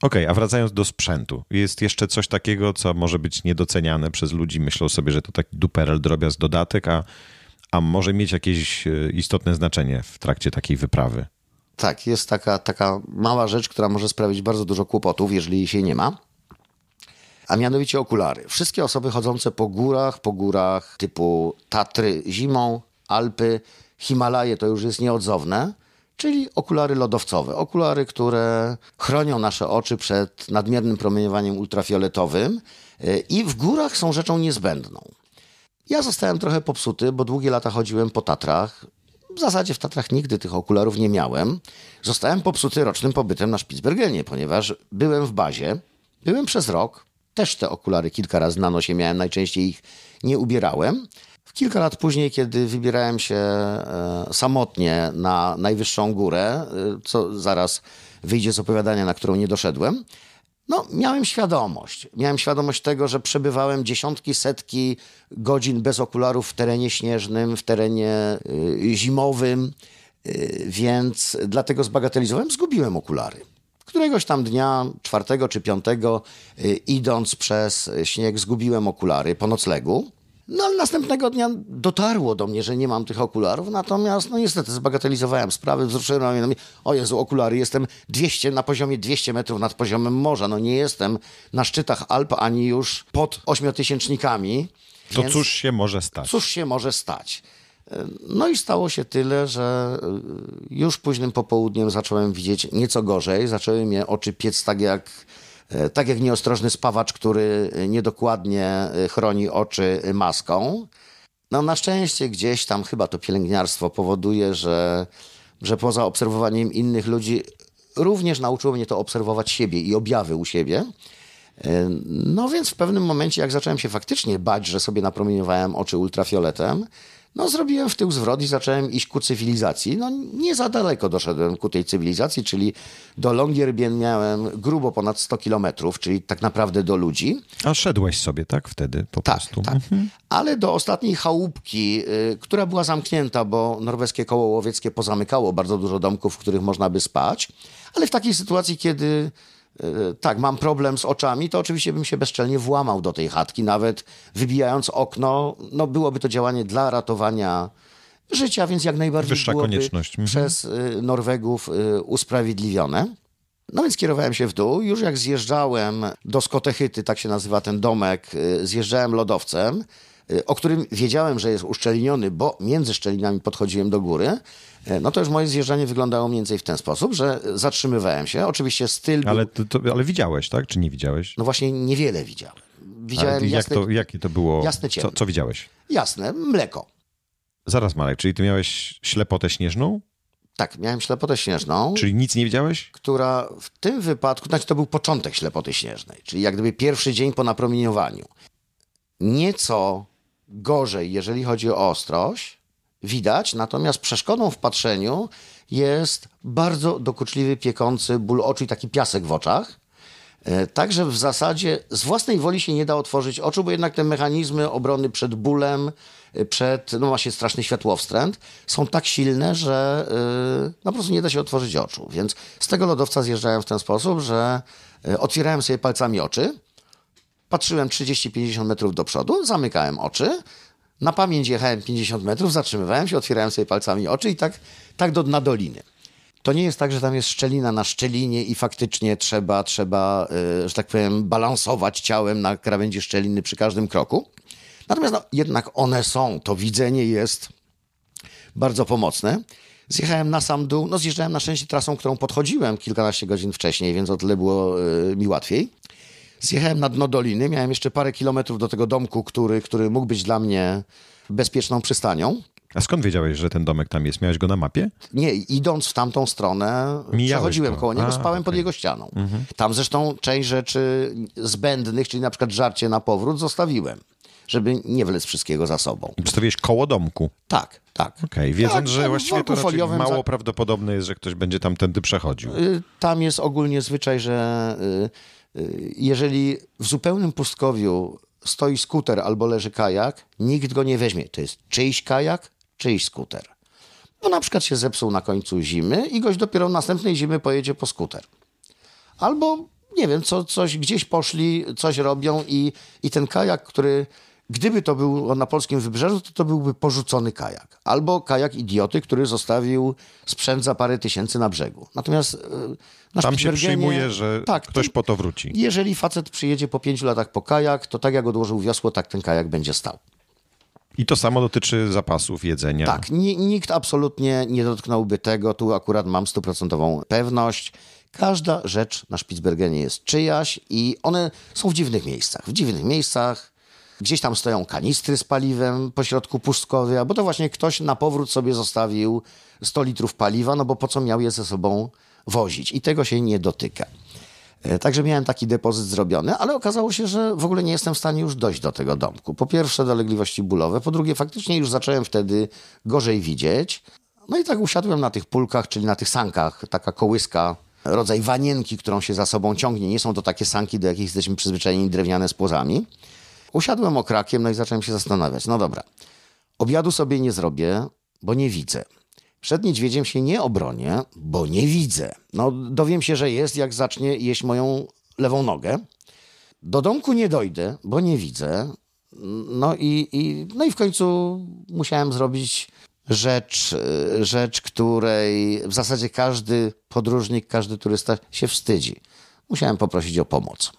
Okej, a wracając do sprzętu. Jest jeszcze coś takiego, co może być niedoceniane przez ludzi. Myślą sobie, że to taki duperel, drobiazg, dodatek, a, a może mieć jakieś e, istotne znaczenie w trakcie takiej wyprawy. Tak, jest taka, taka mała rzecz, która może sprawić bardzo dużo kłopotów, jeżeli jej się nie ma. A mianowicie okulary. Wszystkie osoby chodzące po górach, po górach typu Tatry zimą, Alpy, Himalaje to już jest nieodzowne, czyli okulary lodowcowe. Okulary, które chronią nasze oczy przed nadmiernym promieniowaniem ultrafioletowym y, i w górach są rzeczą niezbędną. Ja zostałem trochę popsuty, bo długie lata chodziłem po Tatrach. W zasadzie w Tatrach nigdy tych okularów nie miałem. Zostałem popsuty rocznym pobytem na Spitsbergenie, ponieważ byłem w bazie, byłem przez rok, też te okulary kilka razy na nosie miałem, najczęściej ich nie ubierałem. W kilka lat później, kiedy wybierałem się e, samotnie na najwyższą górę, e, co zaraz wyjdzie z opowiadania, na którą nie doszedłem, no, miałem świadomość. Miałem świadomość tego, że przebywałem dziesiątki, setki godzin bez okularów w terenie śnieżnym, w terenie y, zimowym, y, więc dlatego zbagatelizowałem, zgubiłem okulary. Któregoś tam dnia, czwartego czy piątego, y, idąc przez śnieg, zgubiłem okulary po noclegu. No ale następnego dnia dotarło do mnie, że nie mam tych okularów, natomiast no niestety zbagatelizowałem sprawy, wzruszyłem ramionami. O Jezu, okulary, jestem 200, na poziomie 200 metrów nad poziomem morza. No nie jestem na szczytach Alp, ani już pod ośmiotysięcznikami. To cóż się może stać? Cóż się może stać? No i stało się tyle, że y, już późnym popołudniem zacząłem widzieć nieco gorzej. Zaczęły mnie oczy piec tak jak E, tak jak nieostrożny spawacz, który niedokładnie e, chroni oczy maską. No na szczęście gdzieś tam chyba to pielęgniarstwo powoduje, że, że poza obserwowaniem innych ludzi również nauczyło mnie to obserwować siebie i objawy u siebie. E, no więc w pewnym momencie, jak zacząłem się faktycznie bać, że sobie napromieniowałem oczy ultrafioletem, no, zrobiłem w tył zwrot i zacząłem iść ku cywilizacji. No, nie za daleko doszedłem ku tej cywilizacji, czyli do Longyearbyen miałem grubo ponad 100 kilometrów, czyli tak naprawdę do ludzi. A szedłeś sobie, tak, wtedy po tak, prostu? Tak, mhm. ale do ostatniej chałupki, y, która była zamknięta, bo norweskie koło łowieckie pozamykało bardzo dużo domków, w których można by spać, ale w takiej sytuacji, kiedy tak, mam problem z oczami, to oczywiście bym się bezczelnie włamał do tej chatki, nawet wybijając okno. No byłoby to działanie dla ratowania życia, więc jak najbardziej Wyższa byłoby konieczność. Mhm. przez y, Norwegów y, usprawiedliwione. No więc kierowałem się w dół. Już jak zjeżdżałem do Skotechyty, tak się nazywa ten domek, y, zjeżdżałem lodowcem, o którym wiedziałem, że jest uszczelniony, bo między szczelinami podchodziłem do góry. E, no to już moje zjeżdżanie wyglądało mniej więcej w ten sposób, że zatrzymywałem się. Oczywiście styl był... Ale, to, to, ale widziałeś, tak? Czy nie widziałeś? No właśnie niewiele widziałem. Widziałem jak jasne... to, jakie to było? Jasne co, co widziałeś? Jasne, mleko. Zaraz, Marek, czyli ty miałeś ślepotę śnieżną? Tak, miałem ślepotę śnieżną. Czyli nic nie widziałeś? Która w tym wypadku, znaczy to był początek ślepoty śnieżnej, czyli jak gdyby pierwszy dzień po napromieniowaniu. Nieco gorzej, jeżeli chodzi o ostrość, widać, natomiast przeszkodą w patrzeniu jest bardzo dokuczliwy, piekący ból oczu i taki piasek w oczach. E, także w zasadzie z własnej woli się nie da otworzyć oczu, bo jednak te mechanizmy obrony przed bólem, e, przed, no właśnie straszny światłowstręt, są tak silne, że yy, no po prostu nie da się otworzyć oczu. Więc z tego lodowca zjeżdżałem w ten sposób, że otwierałem sobie palcami oczy, patrzyłem 30-50 metrów do przodu, zamykałem oczy, na pamięć jechałem 50 metrów, zatrzymywałem się, otwierałem sobie palcami oczy i tak, tak do dna doliny. To nie jest tak, że tam jest szczelina na szczelinie i faktycznie trzeba, trzeba yy, że tak powiem, balansować ciałem na krawędzi szczeliny przy każdym kroku. Natomiast no, jednak one są. To widzenie jest bardzo pomocne. Zjechałem na sam dół. No zjeżdżałem na szczęście trasą, którą podchodziłem kilkanaście godzin wcześniej, więc o tyle było yy, mi łatwiej. Zjechałem na dno doliny, miałem jeszcze parę kilometrów do tego domku, który, który mógł być dla mnie bezpieczną przystanią. A skąd wiedziałeś, że ten domek tam jest? Miałeś go na mapie? Nie, idąc w tamtą stronę, Mijałeś przechodziłem go. koło niego, A, spałem okay. pod jego ścianą. Mhm. Tam zresztą część rzeczy zbędnych, czyli na przykład żarcie na powrót, zostawiłem, żeby nie wlec wszystkiego za sobą. I postawiłeś koło domku? Tak, tak. Okej, okay, wiedząc, tak, że właściwie to mało za... prawdopodobne jest, że ktoś będzie tam tędy przechodził. Y, tam jest ogólnie zwyczaj, że y, jeżeli w zupełnym pustkowiu stoi skuter albo leży kajak, nikt go nie weźmie. To jest czyjś kajak, czyjś skuter. Bo na przykład się zepsuł na końcu zimy i gość dopiero następnej zimy pojedzie po skuter. Albo, nie wiem, co, coś gdzieś poszli, coś robią i, i ten kajak, który Gdyby to było na polskim wybrzeżu, to to byłby porzucony kajak. Albo kajak idioty, który zostawił sprzęt za parę tysięcy na brzegu. Natomiast e, na Tam się przyjmuje, że tak, ktoś to- po to wróci. Jeżeli facet przyjedzie po pięciu latach po kajak, to tak jak odłożył wiosło, tak ten kajak będzie stał. I to samo dotyczy zapasów jedzenia. Tak, ni- nikt absolutnie nie dotknąłby tego. Tu akurat mam stuprocentową pewność. Każda rzecz na Spitsbergenie jest czyjaś i one są w dziwnych miejscach. W dziwnych miejscach. Gdzieś tam stoją kanistry z paliwem pośrodku pustkowia, bo to właśnie ktoś na powrót sobie zostawił 100 litrów paliwa, no bo po co miał je ze sobą wozić? I tego się nie dotyka. E, Także miałem taki depozyt zrobiony, ale okazało się, że w ogóle nie jestem w stanie już dojść do tego domku. Po pierwsze dolegliwości bólowe, po drugie faktycznie już zacząłem wtedy gorzej widzieć. No i tak usiadłem na tych pulkach, czyli na tych sankach, taka kołyska, rodzaj wanienki, którą się za sobą ciągnie. Nie są to takie sanki, do jakich jesteśmy przyzwyczajeni, drewniane z płozami. Usiadłem okrakiem, no i zacząłem się zastanawiać. No dobra, obiadu sobie nie zrobię, bo nie widzę. Przed niedźwiedziem się nie obronię, bo nie widzę. No, dowiem się, że jest, jak zacznie jeść moją lewą nogę. Do domku nie dojdę, bo nie widzę. No i, i, no i w końcu musiałem zrobić rzecz, rzecz, której w zasadzie każdy podróżnik, każdy turysta się wstydzi. Musiałem poprosić o pomoc.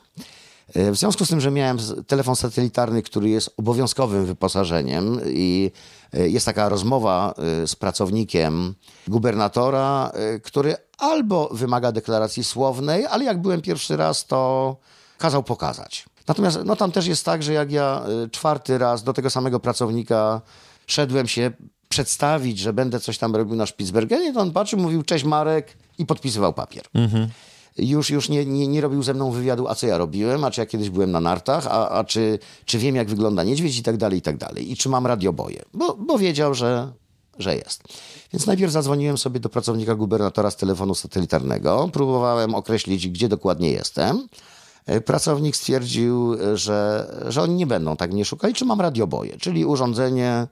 E, W związku z tym, że miałem telefon satelitarny, który jest obowiązkowym wyposażeniem i e, jest taka rozmowa e, z pracownikiem gubernatora, który albo wymaga deklaracji słownej, ale jak byłem pierwszy raz, to kazał pokazać. Natomiast no, tam też jest tak, że jak ja czwarty raz do tego samego pracownika szedłem się przedstawić, że będę coś tam robił na Spitsbergenie, to on patrzył, mówił cześć Marek i podpisywał papier już, już nie, nie, nie robił ze mną wywiadu, a co ja robiłem, a czy ja kiedyś byłem na nartach, a, a czy, czy wiem, jak wygląda niedźwiedź i tak dalej, i tak dalej. I czy mam radioboje, bo, bo wiedział, że, że jest. Więc najpierw zadzwoniłem sobie do pracownika gubernatora z telefonu satelitarnego, próbowałem określić, gdzie dokładnie jestem. E, Pracownik stwierdził, że, że oni nie będą tak mnie szukali, czy mam radioboje, czyli urządzenie,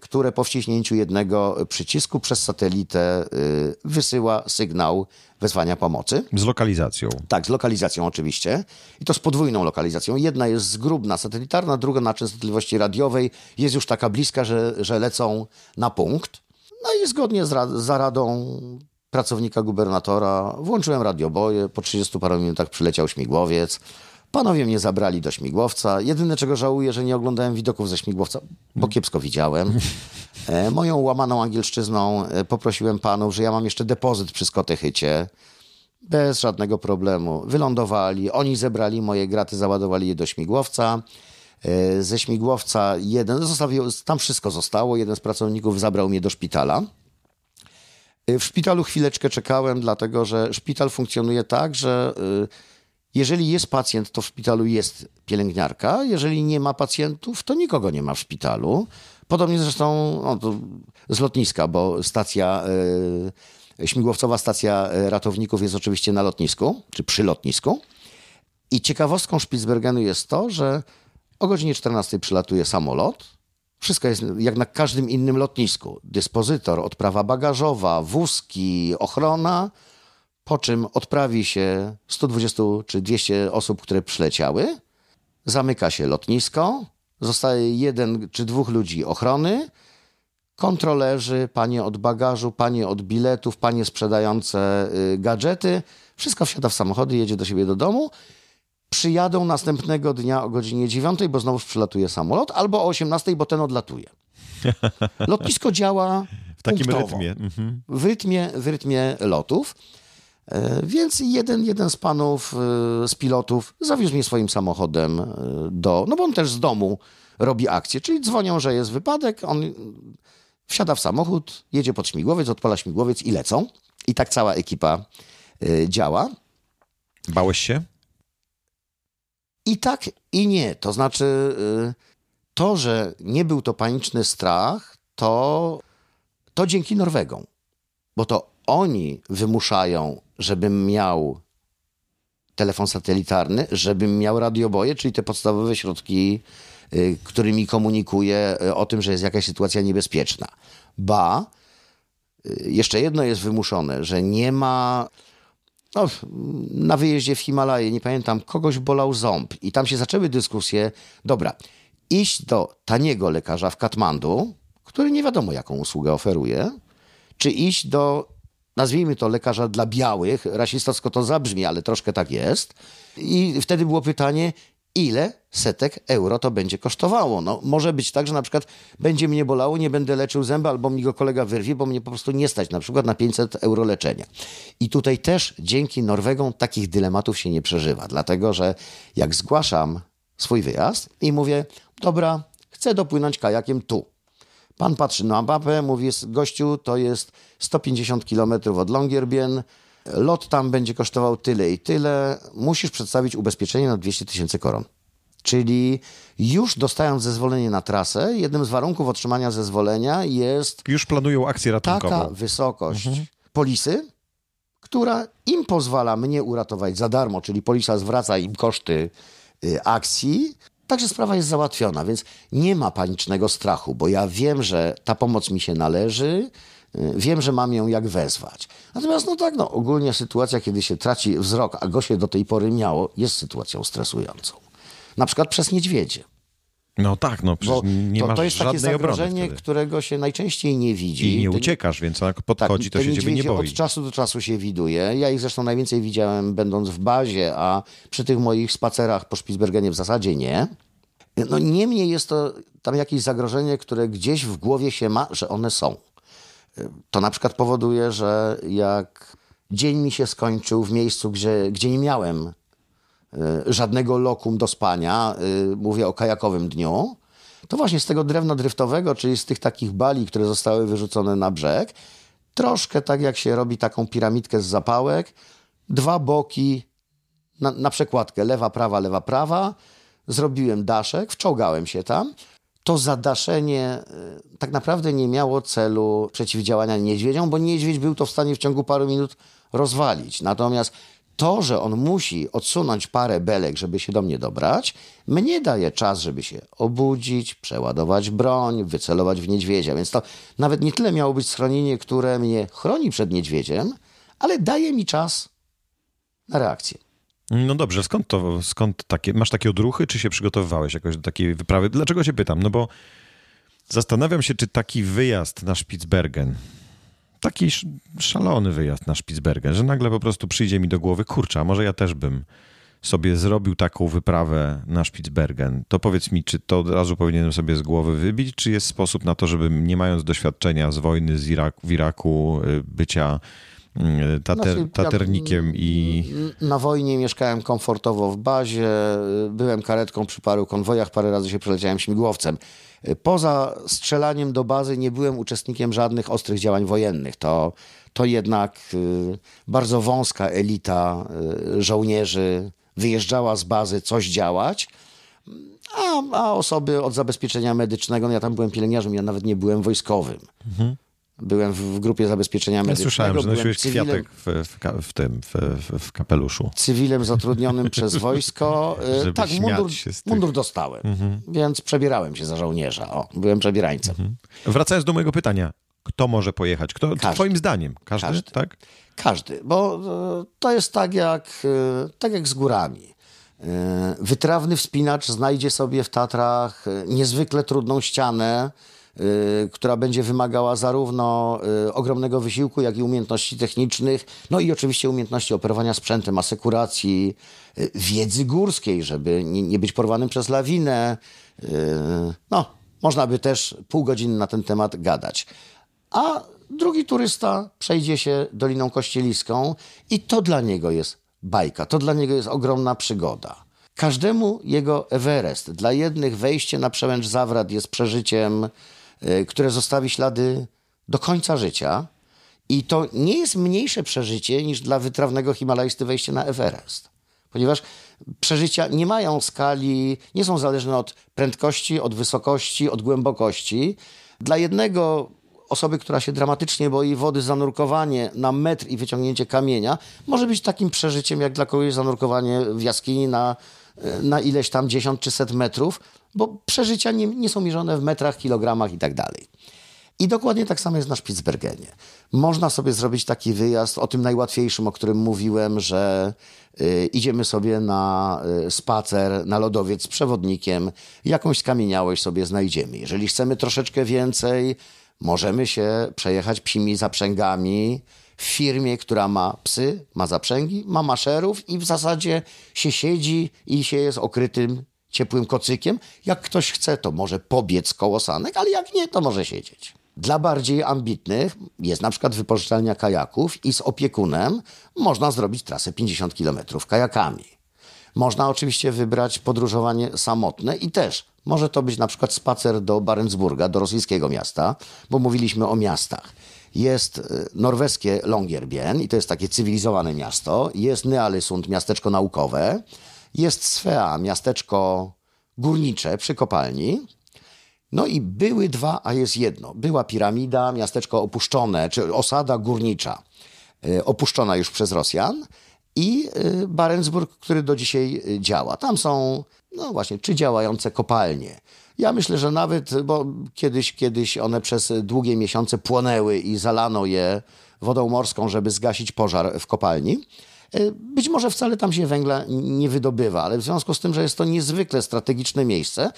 które po wciśnięciu jednego przycisku przez satelitę y, wysyła sygnał wezwania pomocy. Z lokalizacją. Tak, z lokalizacją oczywiście. I to z podwójną lokalizacją. Jedna jest zgrubna, satelitarna, druga na częstotliwości radiowej. Jest już taka bliska, że, że lecą na punkt. No i zgodnie z, ra- zaradą pracownika gubernatora włączyłem radioboje. Po 30 paru minutach przyleciał śmigłowiec. Panowie mnie zabrali do śmigłowca. Jedyne, czego żałuję, że nie oglądałem widoków ze śmigłowca, bo kiepsko widziałem. E, moją łamaną angielszczyzną e, poprosiłem panów, że ja mam jeszcze depozyt przy Skotechycie. Bez żadnego problemu. Wylądowali, oni zebrali moje graty, załadowali je do śmigłowca. E, Ze śmigłowca jeden, zostawił, tam wszystko zostało, jeden z pracowników zabrał mnie do szpitala. W szpitalu chwileczkę czekałem, dlatego że szpital funkcjonuje tak, że e, jeżeli jest pacjent, to w szpitalu jest pielęgniarka. Jeżeli nie ma pacjentów, to nikogo nie ma w szpitalu. Podobnie zresztą no, z lotniska, bo stacja, e, śmigłowcowa stacja e, ratowników jest oczywiście na lotnisku, czy przy lotnisku. I ciekawostką Spitsbergenu jest to, że o godzinie 14 przylatuje samolot. Wszystko jest jak na każdym innym lotnisku. Dyspozytor, odprawa bagażowa, wózki, ochrona. Po czym odprawi się 120 czy 200 osób, które przyleciały. Zamyka się lotnisko. Zostaje jeden czy dwóch ludzi ochrony. Kontrolerzy, panie od bagażu, panie od biletów, panie sprzedające y, gadżety. Wszystko wsiada w samochody, jedzie do siebie do domu. Przyjadą następnego dnia o godzinie 9, bo znowuż przylatuje samolot, albo o 18, bo ten odlatuje. Lotnisko działa W takim punktowo rytmie. Mhm. w rytmie, w rytmie lotów. E, Więc jeden, jeden z panów, e, z pilotów, zawiózł mnie swoim samochodem e, do. No bo on też z domu robi akcję, czyli dzwonią, że jest wypadek. On wsiada w samochód, jedzie pod śmigłowiec, odpala śmigłowiec i lecą. I tak cała ekipa działa. Bałeś się? I tak, i nie. To znaczy, to, że nie był to paniczny strach, to, to dzięki Norwegom. Bo to oni wymuszają, żebym miał telefon satelitarny, żebym miał radioboje, czyli te podstawowe środki, y, którymi komunikuję y, o tym, że jest jakaś sytuacja niebezpieczna. Ba, y, jeszcze jedno jest wymuszone, że nie ma no, na wyjeździe w Himalaje, nie pamiętam, kogoś bolał ząb i tam się zaczęły dyskusje. Dobra, iść do taniego lekarza w Katmandu, który nie wiadomo jaką usługę oferuje, czy iść do, nazwijmy to lekarza dla białych, rasistowsko to zabrzmi, ale troszkę tak jest. I wtedy było pytanie, ile setek euro to będzie kosztowało. No, może być tak, że na przykład będzie mnie bolało, nie będę leczył zęba, albo mi go kolega wyrwie, bo mnie po prostu nie stać na przykład na 500 euro leczenia. I tutaj też dzięki Norwegom takich dylematów się nie przeżywa, dlatego że jak zgłaszam swój wyjazd i mówię, dobra, chcę dopłynąć kajakiem tu. Pan patrzy na mapę, mówi, gościu, to jest 150 km od Longyearbyen, lot tam będzie kosztował tyle i tyle, musisz przedstawić ubezpieczenie na 200 tysięcy koron. Czyli już dostając zezwolenie na trasę, jednym z warunków otrzymania zezwolenia jest Już planują akcję ratunkową. taka wysokość polisy, która im pozwala mnie uratować za darmo, czyli polisa zwraca im koszty y, akcji. Także sprawa jest załatwiona, więc nie ma panicznego strachu, bo ja wiem, że ta pomoc mi się należy, y, wiem, że mam ją jak wezwać. Natomiast no tak, no ogólnie sytuacja, kiedy się traci wzrok, a go się do tej pory miało, jest sytuacją stresującą. Na przykład przez niedźwiedzie. No tak, no przecież Bo nie to, masz to jest takie zagrożenie, którego się najczęściej nie widzi. I nie uciekasz, więc jak podchodzi, to te się ciebie nie boi. Od czasu do czasu się widuje. Ja ich zresztą najwięcej widziałem będąc w bazie, a przy tych moich spacerach po Spitsbergenie w zasadzie nie. No niemniej jest to tam jakieś zagrożenie, które gdzieś w głowie się ma, że one są. To na przykład powoduje, że jak dzień mi się skończył w miejscu, gdzie, gdzie nie miałem żadnego lokum do spania, y, mówię o kajakowym dniu, to właśnie z tego drewna dryftowego, czyli z tych takich bali, które zostały wyrzucone na brzeg, troszkę tak jak się robi taką piramidkę z zapałek, dwa boki na, na przekładkę lewa, prawa, lewa, prawa, zrobiłem daszek, wczołgałem się tam. To zadaszenie y, tak naprawdę nie miało celu przeciwdziałania niedźwiedziom, bo niedźwiedź był to w stanie w ciągu paru minut rozwalić. Natomiast to, że on musi odsunąć parę belek, żeby się do mnie dobrać, mnie daje czas, żeby się obudzić, przeładować broń, wycelować w niedźwiedzia. Więc to nawet nie tyle miało być schronienie, które mnie chroni przed niedźwiedziem, ale daje mi czas na reakcję. No dobrze, skąd to, skąd takie, masz takie odruchy, czy się przygotowywałeś jakoś do takiej wyprawy? Dlaczego się pytam? No bo zastanawiam się, czy taki wyjazd na Spitsbergen, taki sz- szalony wyjazd na Spitsbergen, że nagle po prostu przyjdzie mi do głowy, kurczę, a może ja też bym sobie zrobił taką wyprawę na Spitsbergen, to powiedz mi, czy to od razu powinienem sobie z głowy wybić, czy jest sposób na to, żebym nie mając doświadczenia z wojny z w Iraku, y, bycia tater, Znaczy, ja- taternikiem i... Na wojnie mieszkałem komfortowo w bazie, byłem karetką przy paru konwojach, parę razy się przeleciałem śmigłowcem. Poza strzelaniem do bazy nie byłem uczestnikiem żadnych ostrych działań wojennych. To, to jednak y, bardzo wąska elita y, żołnierzy wyjeżdżała z bazy coś działać, a, a osoby od zabezpieczenia medycznego, no ja tam byłem pielęgniarzem, ja nawet nie byłem wojskowym. Byłem w, grupie zabezpieczenia Ja medycznego. słyszałem, że nosiłeś cywilem- kwiatek w, w, w tym, w, w, kapeluszu. cywilem zatrudnionym przez wojsko. E, Żeby tak, mundur, tych- mundur dostałem, więc przebierałem się za żołnierza. O, byłem przebierańcem. Wracając do mojego pytania, kto może pojechać? Kto, Każdy. twoim zdaniem? Każdy, Każdy. tak? Każdy, bo e, to jest tak jak, e, tak jak z górami. Wytrawny wspinacz znajdzie sobie w Tatrach niezwykle trudną ścianę, która będzie wymagała zarówno e, ogromnego wysiłku, jak i umiejętności technicznych, no i oczywiście umiejętności operowania sprzętem, asekuracji, e, wiedzy górskiej, żeby nie, być porwanym przez lawinę. No, można by też pół godziny na ten temat gadać. A drugi turysta przejdzie się Doliną Kościeliską i to dla niego jest bajka, to dla niego jest ogromna przygoda. Każdemu jego Everest. Dla jednych wejście na przełęcz Zawrat jest przeżyciem, y, które zostawi ślady do końca życia. I to nie jest mniejsze przeżycie niż dla wytrawnego Himalajsty wejście na Everest. Ponieważ przeżycia nie mają skali, nie są zależne od prędkości, od wysokości, od głębokości. Dla jednego osoby, która się dramatycznie boi wody, zanurkowanie na metr i wyciągnięcie kamienia może być takim przeżyciem, jak dla kogoś zanurkowanie w jaskini na, na ileś tam dziesiąt czy set metrów, bo przeżycia nie, nie są mierzone w metrach, kilogramach i tak dalej. I dokładnie tak samo jest na Spitsbergenie. Można sobie zrobić taki wyjazd, o tym najłatwiejszym, o którym mówiłem, że y, idziemy sobie na y, spacer, na lodowiec z przewodnikiem, jakąś skamieniałość sobie znajdziemy. Jeżeli chcemy troszeczkę więcej, możemy się przejechać psimi zaprzęgami w firmie, która ma psy, ma zaprzęgi, ma maszerów i w zasadzie się siedzi i się jest okrytym ciepłym kocykiem. Jak ktoś chce, to może pobiec koło sanek, ale jak nie, to może siedzieć. Dla bardziej ambitnych jest na przykład wypożyczalnia kajaków i z opiekunem można zrobić trasę 50 km kajakami. Można oczywiście wybrać podróżowanie samotne i też może to być na przykład spacer do Barentsburga, do rosyjskiego miasta, bo mówiliśmy o miastach. Jest y, norweskie Longyearbyen i to jest takie cywilizowane miasto. Jest Nealysund, miasteczko naukowe. Jest Svea, miasteczko górnicze przy kopalni. No i były dwa, a jest jedno. Była piramida, miasteczko opuszczone, czy osada górnicza, y, opuszczona już przez Rosjan i y, Barentsburg, który do dzisiaj y, działa. Tam są, no właśnie, czy działające kopalnie. Ja myślę, że nawet, bo kiedyś, kiedyś one przez długie miesiące płonęły i zalano je wodą morską, żeby zgasić pożar w kopalni. Być może wcale tam się węgla nie wydobywa, ale w związku z tym, że jest to niezwykle strategiczne miejsce,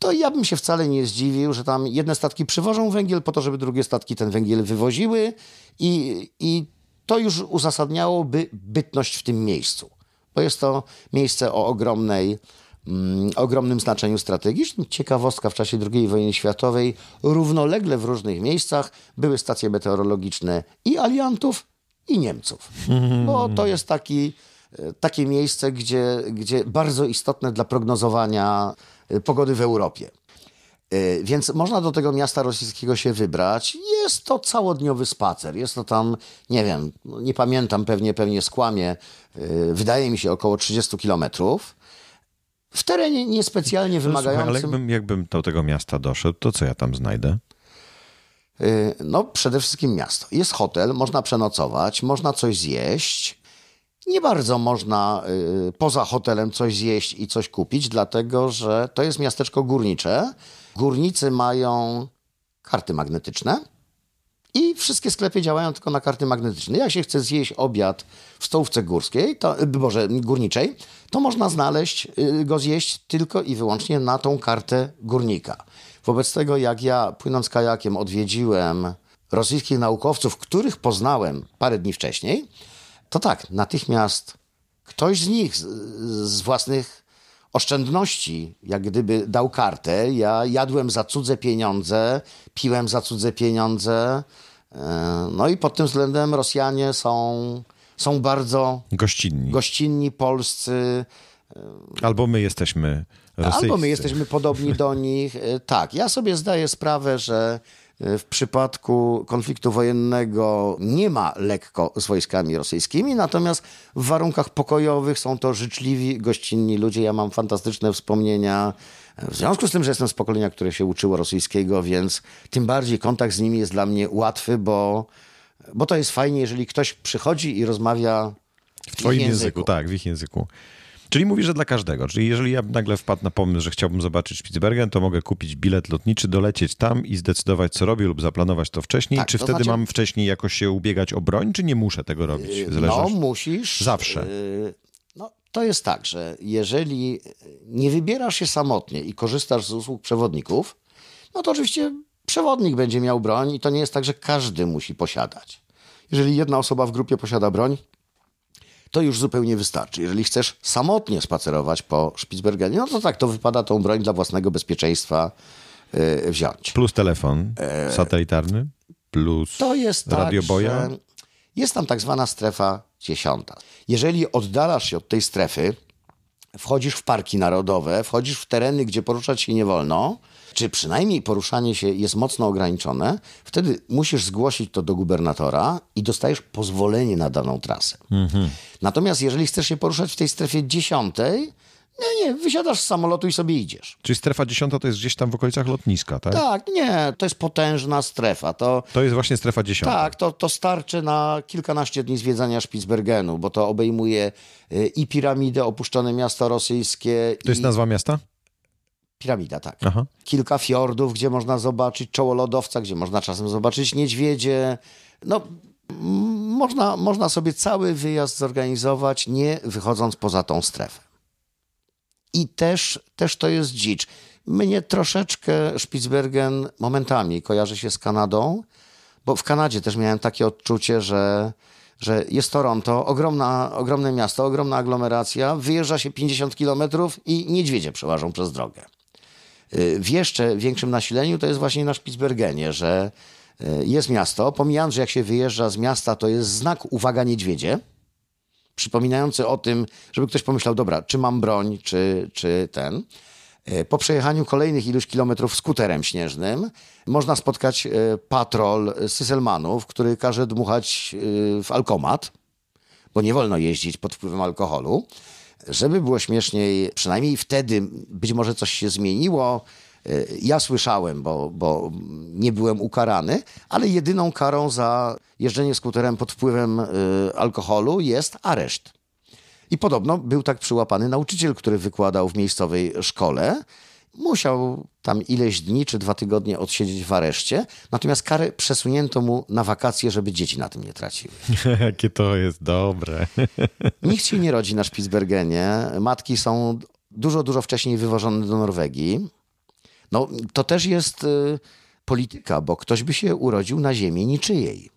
to ja bym się wcale nie zdziwił, że tam jedne statki przywożą węgiel po to, żeby drugie statki ten węgiel wywoziły i, i to już uzasadniałoby bytność w tym miejscu. Bo jest to miejsce o ogromnej, mm, ogromnym znaczeniu strategicznym. Ciekawostka w czasie II wojny światowej równolegle w różnych miejscach były stacje meteorologiczne i aliantów, i Niemców. Bo to jest taki, e, takie miejsce, gdzie, gdzie bardzo istotne dla prognozowania Y, pogody w Europie. Y, więc można do tego miasta rosyjskiego się wybrać. Jest to całodniowy spacer. Jest to tam, nie wiem, no nie pamiętam, pewnie, pewnie skłamie. Wydaje mi się około 30 kilometrów. W terenie niespecjalnie wymagającym. ale jakbym, jakbym do tego miasta doszedł, to co ja tam znajdę? No, przede wszystkim miasto. Jest hotel, można przenocować, można coś zjeść nie bardzo można y, poza hotelem coś zjeść i coś kupić, dlatego że to jest miasteczko górnicze. Górnicy mają karty magnetyczne i wszystkie sklepy działają tylko na karty magnetyczne. Jak się chce zjeść obiad w stołówce górskiej, to, y, boże, górniczej, to można znaleźć, y, go zjeść tylko i wyłącznie na tą kartę górnika. Wobec tego, jak ja płynąc kajakiem odwiedziłem rosyjskich naukowców, których poznałem parę dni wcześniej, to tak, natychmiast ktoś z nich z, z własnych oszczędności, jak gdyby dał kartę. Ja jadłem za cudze pieniądze, piłem za cudze pieniądze. E, no i pod tym względem Rosjanie są, są bardzo gościnni. gościnni, polscy. Albo my jesteśmy rosyjscy. Albo my jesteśmy podobni do nich. E, tak, ja sobie zdaję sprawę, że w przypadku konfliktu wojennego nie ma lekko z wojskami rosyjskimi, natomiast w warunkach pokojowych są to życzliwi, gościnni ludzie. Ja mam fantastyczne wspomnienia. W związku z tym, że jestem z pokolenia, które się uczyło rosyjskiego, więc tym bardziej kontakt z nimi jest dla mnie łatwy, bo, bo to jest fajnie, jeżeli ktoś przychodzi i rozmawia w, w twoim języku. języku. Tak, w ich języku. Czyli mówi, że dla każdego. Czyli jeżeli ja nagle wpadł na pomysł, że chciałbym zobaczyć Spitsbergen, to mogę kupić bilet lotniczy, dolecieć tam i zdecydować, co robię lub zaplanować to wcześniej. Tak, czy to wtedy znaczy... mam wcześniej jakoś się ubiegać o broń, czy nie muszę tego robić? Yy, Zależy no, musisz. Zawsze. Yy, no, to jest tak, że jeżeli nie wybierasz się samotnie i korzystasz z usług przewodników, no to oczywiście przewodnik będzie miał broń i to nie jest tak, że każdy musi posiadać. Jeżeli jedna osoba w grupie posiada broń, to już zupełnie wystarczy. Jeżeli chcesz samotnie spacerować po Spitsbergenie, no to tak, to wypada tą broń dla własnego bezpieczeństwa yy, wziąć. Plus telefon e... satelitarny, plus to jest tak, radioboja. Jest tam tak zwana strefa dziesiąta. Jeżeli oddalasz się od tej strefy, wchodzisz w parki narodowe, wchodzisz w tereny, gdzie poruszać się nie wolno, czy przynajmniej poruszanie się jest mocno ograniczone, wtedy musisz zgłosić to do gubernatora i dostajesz pozwolenie na daną trasę. Mhm. Natomiast jeżeli chcesz się poruszać w tej strefie dziesiątej, nie, nie, wysiadasz z samolotu i sobie idziesz. Czyli strefa dziesiąta to jest gdzieś tam w okolicach lotniska, tak? Tak, nie, to jest potężna strefa. To, to jest właśnie strefa dziesiąta. Tak, to, to starczy na kilkanaście dni zwiedzania Spitsbergenu, bo to obejmuje y, i piramidę, opuszczone miasto rosyjskie. To jest i... nazwa miasta? Piramida, tak. Aha. Kilka fiordów, gdzie można zobaczyć czoło lodowca, gdzie można czasem zobaczyć niedźwiedzie. No, można, można sobie cały wyjazd zorganizować, nie wychodząc poza tą strefę. I też, też to jest dzicz. Mnie troszeczkę Spitsbergen momentami kojarzy się z Kanadą, bo w Kanadzie też miałem takie odczucie, że, że jest Toronto, ogromna, ogromne miasto, ogromna aglomeracja, wyjeżdża się 50 kilometrów i niedźwiedzie przełażą przez drogę. W jeszcze większym nasileniu to jest właśnie na Spitsbergenie, że y, jest miasto, pomijając, że jak się wyjeżdża z miasta, to jest znak uwaga niedźwiedzie, przypominający o tym, żeby ktoś pomyślał, dobra, czy mam broń, czy, czy ten. E, Po przejechaniu kolejnych iluś kilometrów skuterem śnieżnym można spotkać e, patrol Syselmanów, który każe dmuchać e, w alkomat, bo nie wolno jeździć pod wpływem alkoholu. Żeby było śmieszniej, przynajmniej wtedy być może coś się zmieniło. E, Ja słyszałem, bo, bo nie byłem ukarany, ale jedyną karą za jeżdżenie skuterem pod wpływem e, alkoholu jest areszt. I podobno był tak przyłapany nauczyciel, który wykładał w miejscowej szkole. Musiał tam ileś dni czy dwa tygodnie odsiedzieć w areszcie, natomiast karę przesunięto mu na wakacje, żeby dzieci na tym nie traciły. Jakie to jest dobre. Nikt się nie rodzi na Spitsbergenie. Matki są dużo, dużo wcześniej wywożone do Norwegii. No, to też jest y, polityka, bo ktoś by się urodził na ziemi niczyjej.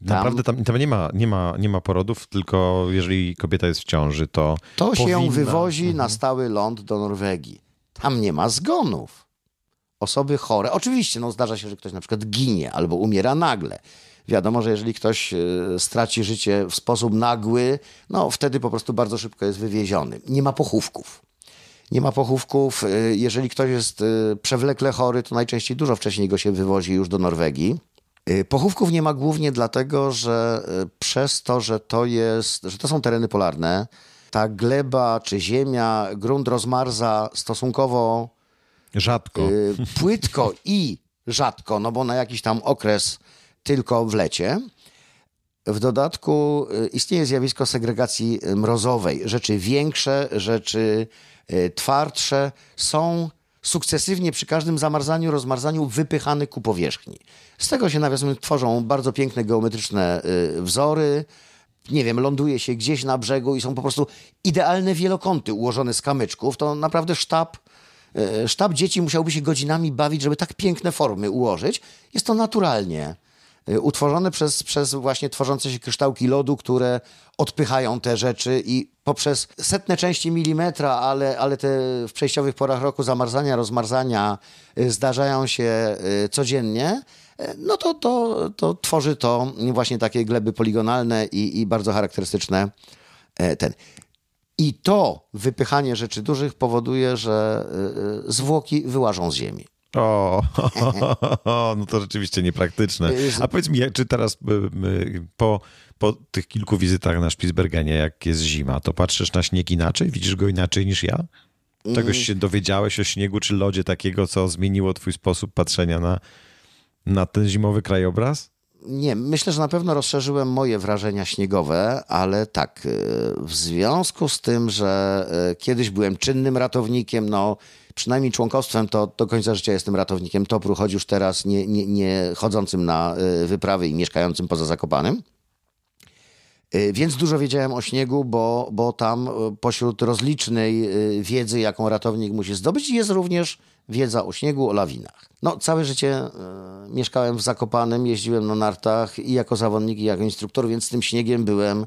Naprawdę tam, tam nie, ma, nie, ma, nie ma porodów, tylko jeżeli kobieta jest w ciąży, to. To się ją powinna- wywozi na stały ląd do Norwegii. Tam nie ma zgonów. Osoby chore. Oczywiście, no, zdarza się, że ktoś na przykład ginie albo umiera nagle. Wiadomo, że jeżeli ktoś e, straci życie w sposób nagły, no wtedy po prostu bardzo szybko jest wywieziony. Nie ma pochówków. Nie ma pochówków. E, Jeżeli ktoś jest e, przewlekle chory, to najczęściej dużo wcześniej go się wywozi już do Norwegii. Pochówków nie ma głównie dlatego, że przez to, że to jest, że to są tereny polarne, ta gleba czy ziemia, grunt rozmarza stosunkowo Rzadko. y, płytko i rzadko, no bo na jakiś tam okres tylko w lecie. W dodatku y, istnieje zjawisko segregacji mrozowej. Rzeczy większe, rzeczy y, twardsze są sukcesywnie przy każdym zamarzaniu, rozmarzaniu wypychane ku powierzchni. Z tego się nawiasem tworzą bardzo piękne geometryczne y, wzory. Nie wiem, ląduje się gdzieś na brzegu i są po prostu idealne wielokąty ułożone z kamyczków. To naprawdę sztab E, Sztab dzieci musiałby się godzinami bawić, żeby tak piękne formy ułożyć. Jest to naturalnie e, utworzone przez, przez właśnie tworzące się kryształki lodu, które odpychają te rzeczy i poprzez setne części milimetra, ale, ale te w przejściowych porach roku zamarzania, rozmarzania e, zdarzają się codziennie, no to, to, to tworzy to właśnie takie gleby poligonalne i, i bardzo charakterystyczne e, ten. I to wypychanie rzeczy dużych powoduje, że y, y, zwłoki wyłażą z ziemi. O, no to rzeczywiście niepraktyczne. A powiedz mi, czy teraz po, po tych kilku wizytach na Spitsbergenie, jak jest zima, to patrzysz na śnieg inaczej? Widzisz go inaczej niż ja? Czegoś się dowiedziałeś o śniegu czy lodzie takiego, co zmieniło twój sposób patrzenia na, na ten zimowy krajobraz? Nie, myślę, że na pewno rozszerzyłem moje wrażenia śniegowe, ale tak, y, w związku z tym, że y, kiedyś byłem czynnym ratownikiem, no przynajmniej członkostwem, to do końca życia jestem ratownikiem TOPR-u, choć już teraz nie, nie, nie chodzącym na y, wyprawy i mieszkającym poza Zakopanem. Y, Więc dużo wiedziałem o śniegu, bo, bo tam y, pośród rozlicznej y, wiedzy, jaką ratownik musi zdobyć, jest również wiedza o śniegu, o lawinach. No, całe życie y, mieszkałem w Zakopanem, jeździłem na nartach i jako zawodnik, i jako instruktor, więc z tym śniegiem byłem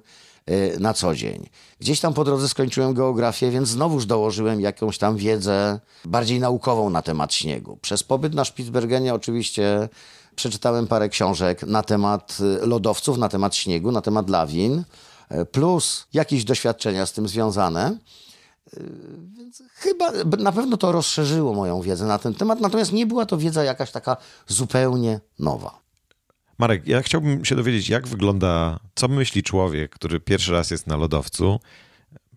na co dzień. Gdzieś tam po drodze skończyłem geografię, więc znowuż dołożyłem jakąś tam wiedzę bardziej naukową na temat śniegu. Przez pobyt na Spitsbergenie oczywiście przeczytałem parę książek na temat y, lodowców, na temat śniegu, na temat lawin, y, plus jakieś doświadczenia z tym związane. Y, Więc chyba na pewno to rozszerzyło moją wiedzę na ten temat, natomiast nie była to wiedza jakaś taka zupełnie nowa. Marek, ja chciałbym się dowiedzieć, jak wygląda, co myśli człowiek, który pierwszy raz jest na lodowcu,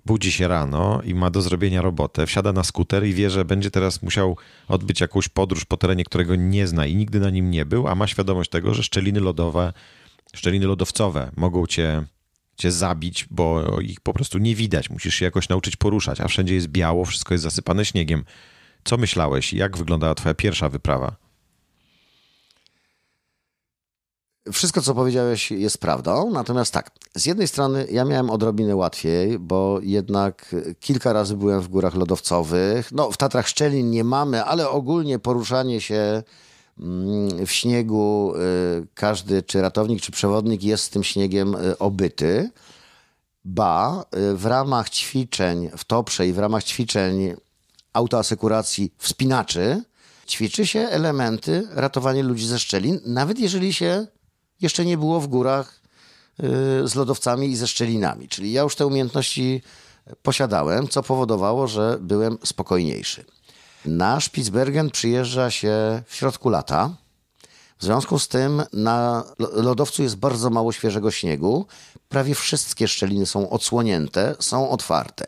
budzi się rano i ma do zrobienia robotę, wsiada na skuter i wie, że będzie teraz musiał odbyć jakąś podróż po terenie, którego nie zna i nigdy na nim nie był, a ma świadomość tego, że szczeliny lodowe, szczeliny lodowcowe mogą cię, cię zabić, bo ich po prostu nie widać. Musisz się jakoś nauczyć poruszać, a wszędzie jest biało, wszystko jest zasypane śniegiem. Co myślałeś? Jak wyglądała twoja pierwsza wyprawa? Wszystko, co powiedziałeś, jest prawdą. Natomiast tak, z jednej strony ja miałem odrobinę łatwiej, bo jednak kilka razy byłem w górach lodowcowych. No, w Tatrach Szczelin nie mamy, ale ogólnie poruszanie się mm, w śniegu, y, każdy, czy ratownik, czy przewodnik jest z tym śniegiem y, obyty. Ba, y, w ramach ćwiczeń w Toprze i w ramach ćwiczeń autoasekuracji wspinaczy ćwiczy się elementy ratowania ludzi ze szczelin, nawet jeżeli się jeszcze nie było w górach y, z lodowcami i ze szczelinami. Czyli ja już te umiejętności posiadałem, co powodowało, że byłem spokojniejszy. Na Spitsbergen przyjeżdża się w środku lata. W związku z tym na lodowcu jest bardzo mało świeżego śniegu. Prawie wszystkie szczeliny są odsłonięte, są otwarte.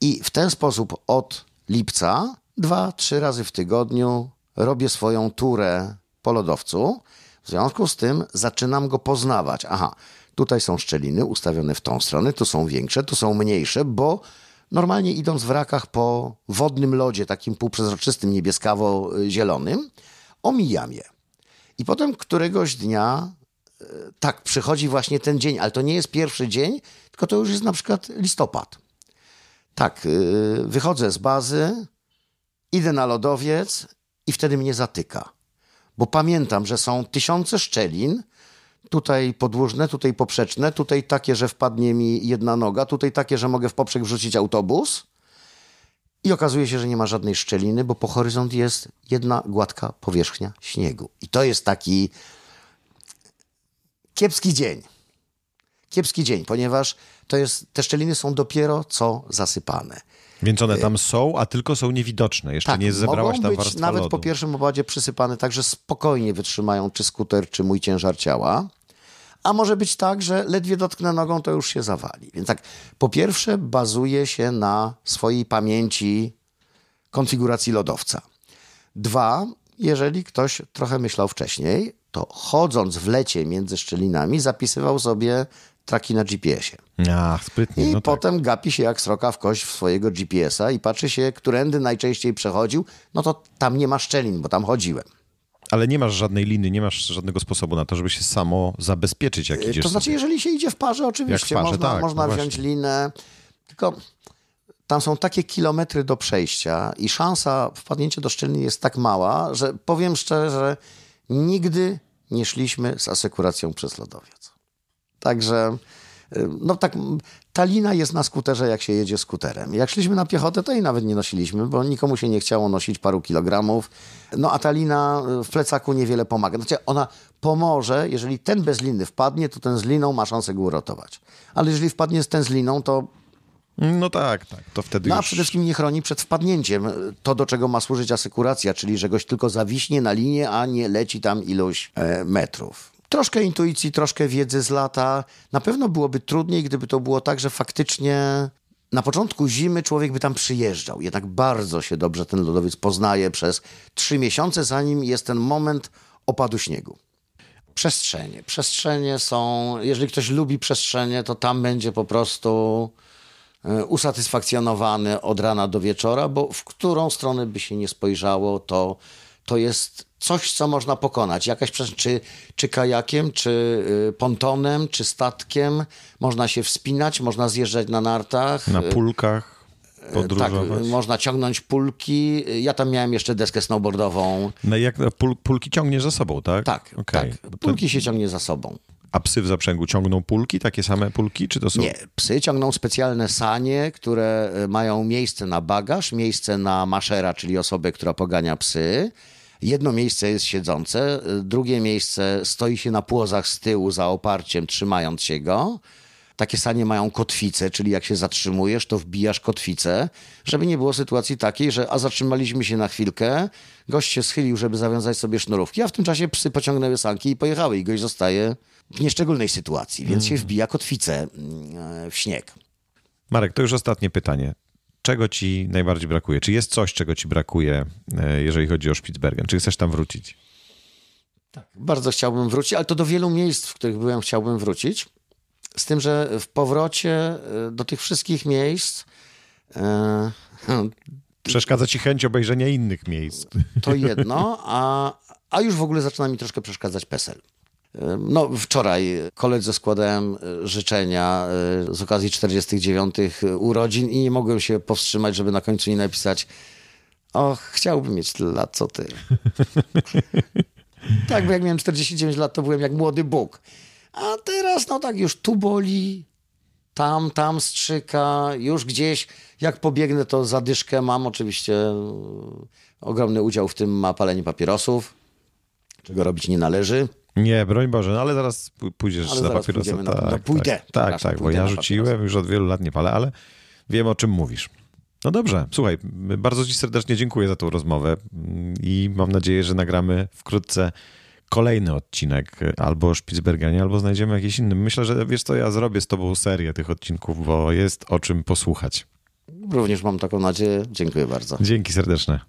I w ten sposób od lipca dwa, trzy razy w tygodniu robię swoją turę po lodowcu. W związku z tym zaczynam go poznawać. Aha, tutaj są szczeliny ustawione w tą stronę, tu są większe, tu są mniejsze, bo normalnie idąc w rakach po wodnym lodzie, takim półprzezroczystym, niebieskawo-zielonym, omijam je. I potem któregoś dnia, e, tak, przychodzi właśnie ten dzień, ale to nie jest pierwszy dzień, tylko to już jest na przykład listopad. Tak, e, wychodzę z bazy, idę na lodowiec i wtedy mnie zatyka bo pamiętam, że są tysiące szczelin, tutaj podłużne, tutaj poprzeczne, tutaj takie, że wpadnie mi jedna noga, tutaj takie, że mogę w poprzek wrzucić autobus. I okazuje się, że nie ma żadnej szczeliny, bo po horyzont jest jedna gładka powierzchnia śniegu. I to jest taki kiepski dzień. Kiepski dzień, ponieważ to jest, te szczeliny są dopiero co zasypane. Więc one tam są, a tylko są niewidoczne. Jeszcze tak, nie zebrałaś tam być warstwa nawet lodu. po pierwszym obadzie przysypane, także spokojnie wytrzymają czy skuter, czy mój ciężar ciała. A może być tak, że ledwie dotknę nogą, to już się zawali. Więc tak, po pierwsze bazuje się na swojej pamięci konfiguracji lodowca. Dwa, jeżeli ktoś trochę myślał wcześniej, to chodząc w lecie między szczelinami zapisywał sobie traki na GPS-ie. Ach, sprytnie. I no tak. potem gapi się jak sroka w kość w swojego GPS-a i patrzy się, którędy najczęściej przechodził, no to tam nie ma szczelin, bo tam chodziłem. Ale nie masz żadnej liny, nie masz żadnego sposobu na to, żeby się samo zabezpieczyć, jak idziesz To znaczy, sobie. jeżeli się idzie w parze, oczywiście w parze, można, tak, można no wziąć linę, tylko tam są takie kilometry do przejścia i szansa wpadnięcia do szczeliny jest tak mała, że powiem szczerze, że nigdy nie szliśmy z asekuracją przez lodowiec. Także no tak, ta lina jest na skuterze, jak się jedzie skuterem. Jak szliśmy na piechotę, to jej nawet nie nosiliśmy, bo nikomu się nie chciało nosić paru kilogramów. No a ta lina y, w plecaku niewiele pomaga. Znaczy ona pomoże, jeżeli ten bez liny wpadnie, to ten z liną ma szansę go uratować. Ale jeżeli wpadnie ten z liną, to No tak, tak. To wtedy no, a już... przede wszystkim nie chroni przed wpadnięciem. To, do czego ma służyć asekuracja, czyli że goś tylko zawiśnie na linie, a nie leci tam ilość e, metrów. Troszkę intuicji, troszkę wiedzy z lata. Na pewno byłoby trudniej, gdyby to było tak, że faktycznie na początku zimy człowiek by tam przyjeżdżał. Jednak bardzo się dobrze ten lodowiec poznaje przez trzy miesiące, zanim jest ten moment opadu śniegu. Przestrzenie. Przestrzenie są, jeżeli ktoś lubi przestrzenie, to tam będzie po prostu e, usatysfakcjonowany od rana do wieczora, bo w którą stronę by się nie spojrzało, to, to jest coś, co można pokonać. Jakaś czy, czy kajakiem, czy y, pontonem, czy statkiem. Można się wspinać, można zjeżdżać na nartach. Na y, pulkach tak, podróżować. można ciągnąć pulki. Ja tam miałem jeszcze deskę snowboardową. No jak pul, pulki ciągniesz za sobą, tak? Tak, Okej. tak. To- Pulki się ciągnie za sobą. A psy w zaprzęgu ciągną pulki, takie same pulki, czy to są... Nie, psy ciągną specjalne sanie, które e, mają miejsce na bagaż, miejsce na maszera, czyli osobę, która pogania psy. Jedno miejsce jest siedzące, drugie miejsce stoi się na płozach z tyłu za oparciem, trzymając się go. Takie sanie mają kotwicę, czyli jak się zatrzymujesz, to wbijasz kotwicę, żeby nie było sytuacji takiej, że a zatrzymaliśmy się na chwilkę, gość się schylił, żeby zawiązać sobie sznurówki, a w tym czasie psy pociągnęły sanki i pojechały i gość zostaje w nieszczególnej sytuacji, więc się wbija kotwicę mm, w śnieg. Marek, to już ostatnie pytanie. Czego ci najbardziej brakuje? Czy jest coś, czego ci brakuje, e, jeżeli chodzi o Spitsbergen? Czy chcesz tam wrócić? Bardzo chciałbym wrócić, ale to do wielu miejsc, w których byłem, chciałbym wrócić. Z tym, że w powrocie e, do tych wszystkich miejsc e, Przeszkadza ci chęć obejrzenia innych miejsc. To jedno, a, a już w ogóle zaczyna mi troszkę przeszkadzać PESEL. No, wczoraj koledze składałem e, życzenia e, z okazji 49 urodzin i nie mogłem się powstrzymać, żeby na końcu nie napisać och, chciałbym mieć tyle lat, co ty. tak, bo jak miałem 49 lat, to byłem jak młody Bóg. A teraz, no tak, już tu boli, tam, tam strzyka, już gdzieś, jak pobiegnę, to zadyszkę mam. Oczywiście e, ogromny udział w tym ma palenie papierosów, czego robić nie należy. Nie, broń Boże, no ale zaraz pójdziesz Ale na zaraz papierosa. na- tak, no pójdę, Tak, tak, tak bo ja rzuciłem, papierosa. już od wielu lat nie palę, ale wiem o czym mówisz. No dobrze, słuchaj, bardzo Ci serdecznie dziękuję za tą rozmowę mm, i mam nadzieję, że nagramy wkrótce kolejny odcinek albo o Spitsbergenie, albo znajdziemy jakiś inny. Myślę, że wiesz co, ja zrobię z Tobą serię tych odcinków, bo jest o czym posłuchać. Również mam taką nadzieję. Dziękuję bardzo. Dzięki serdeczne.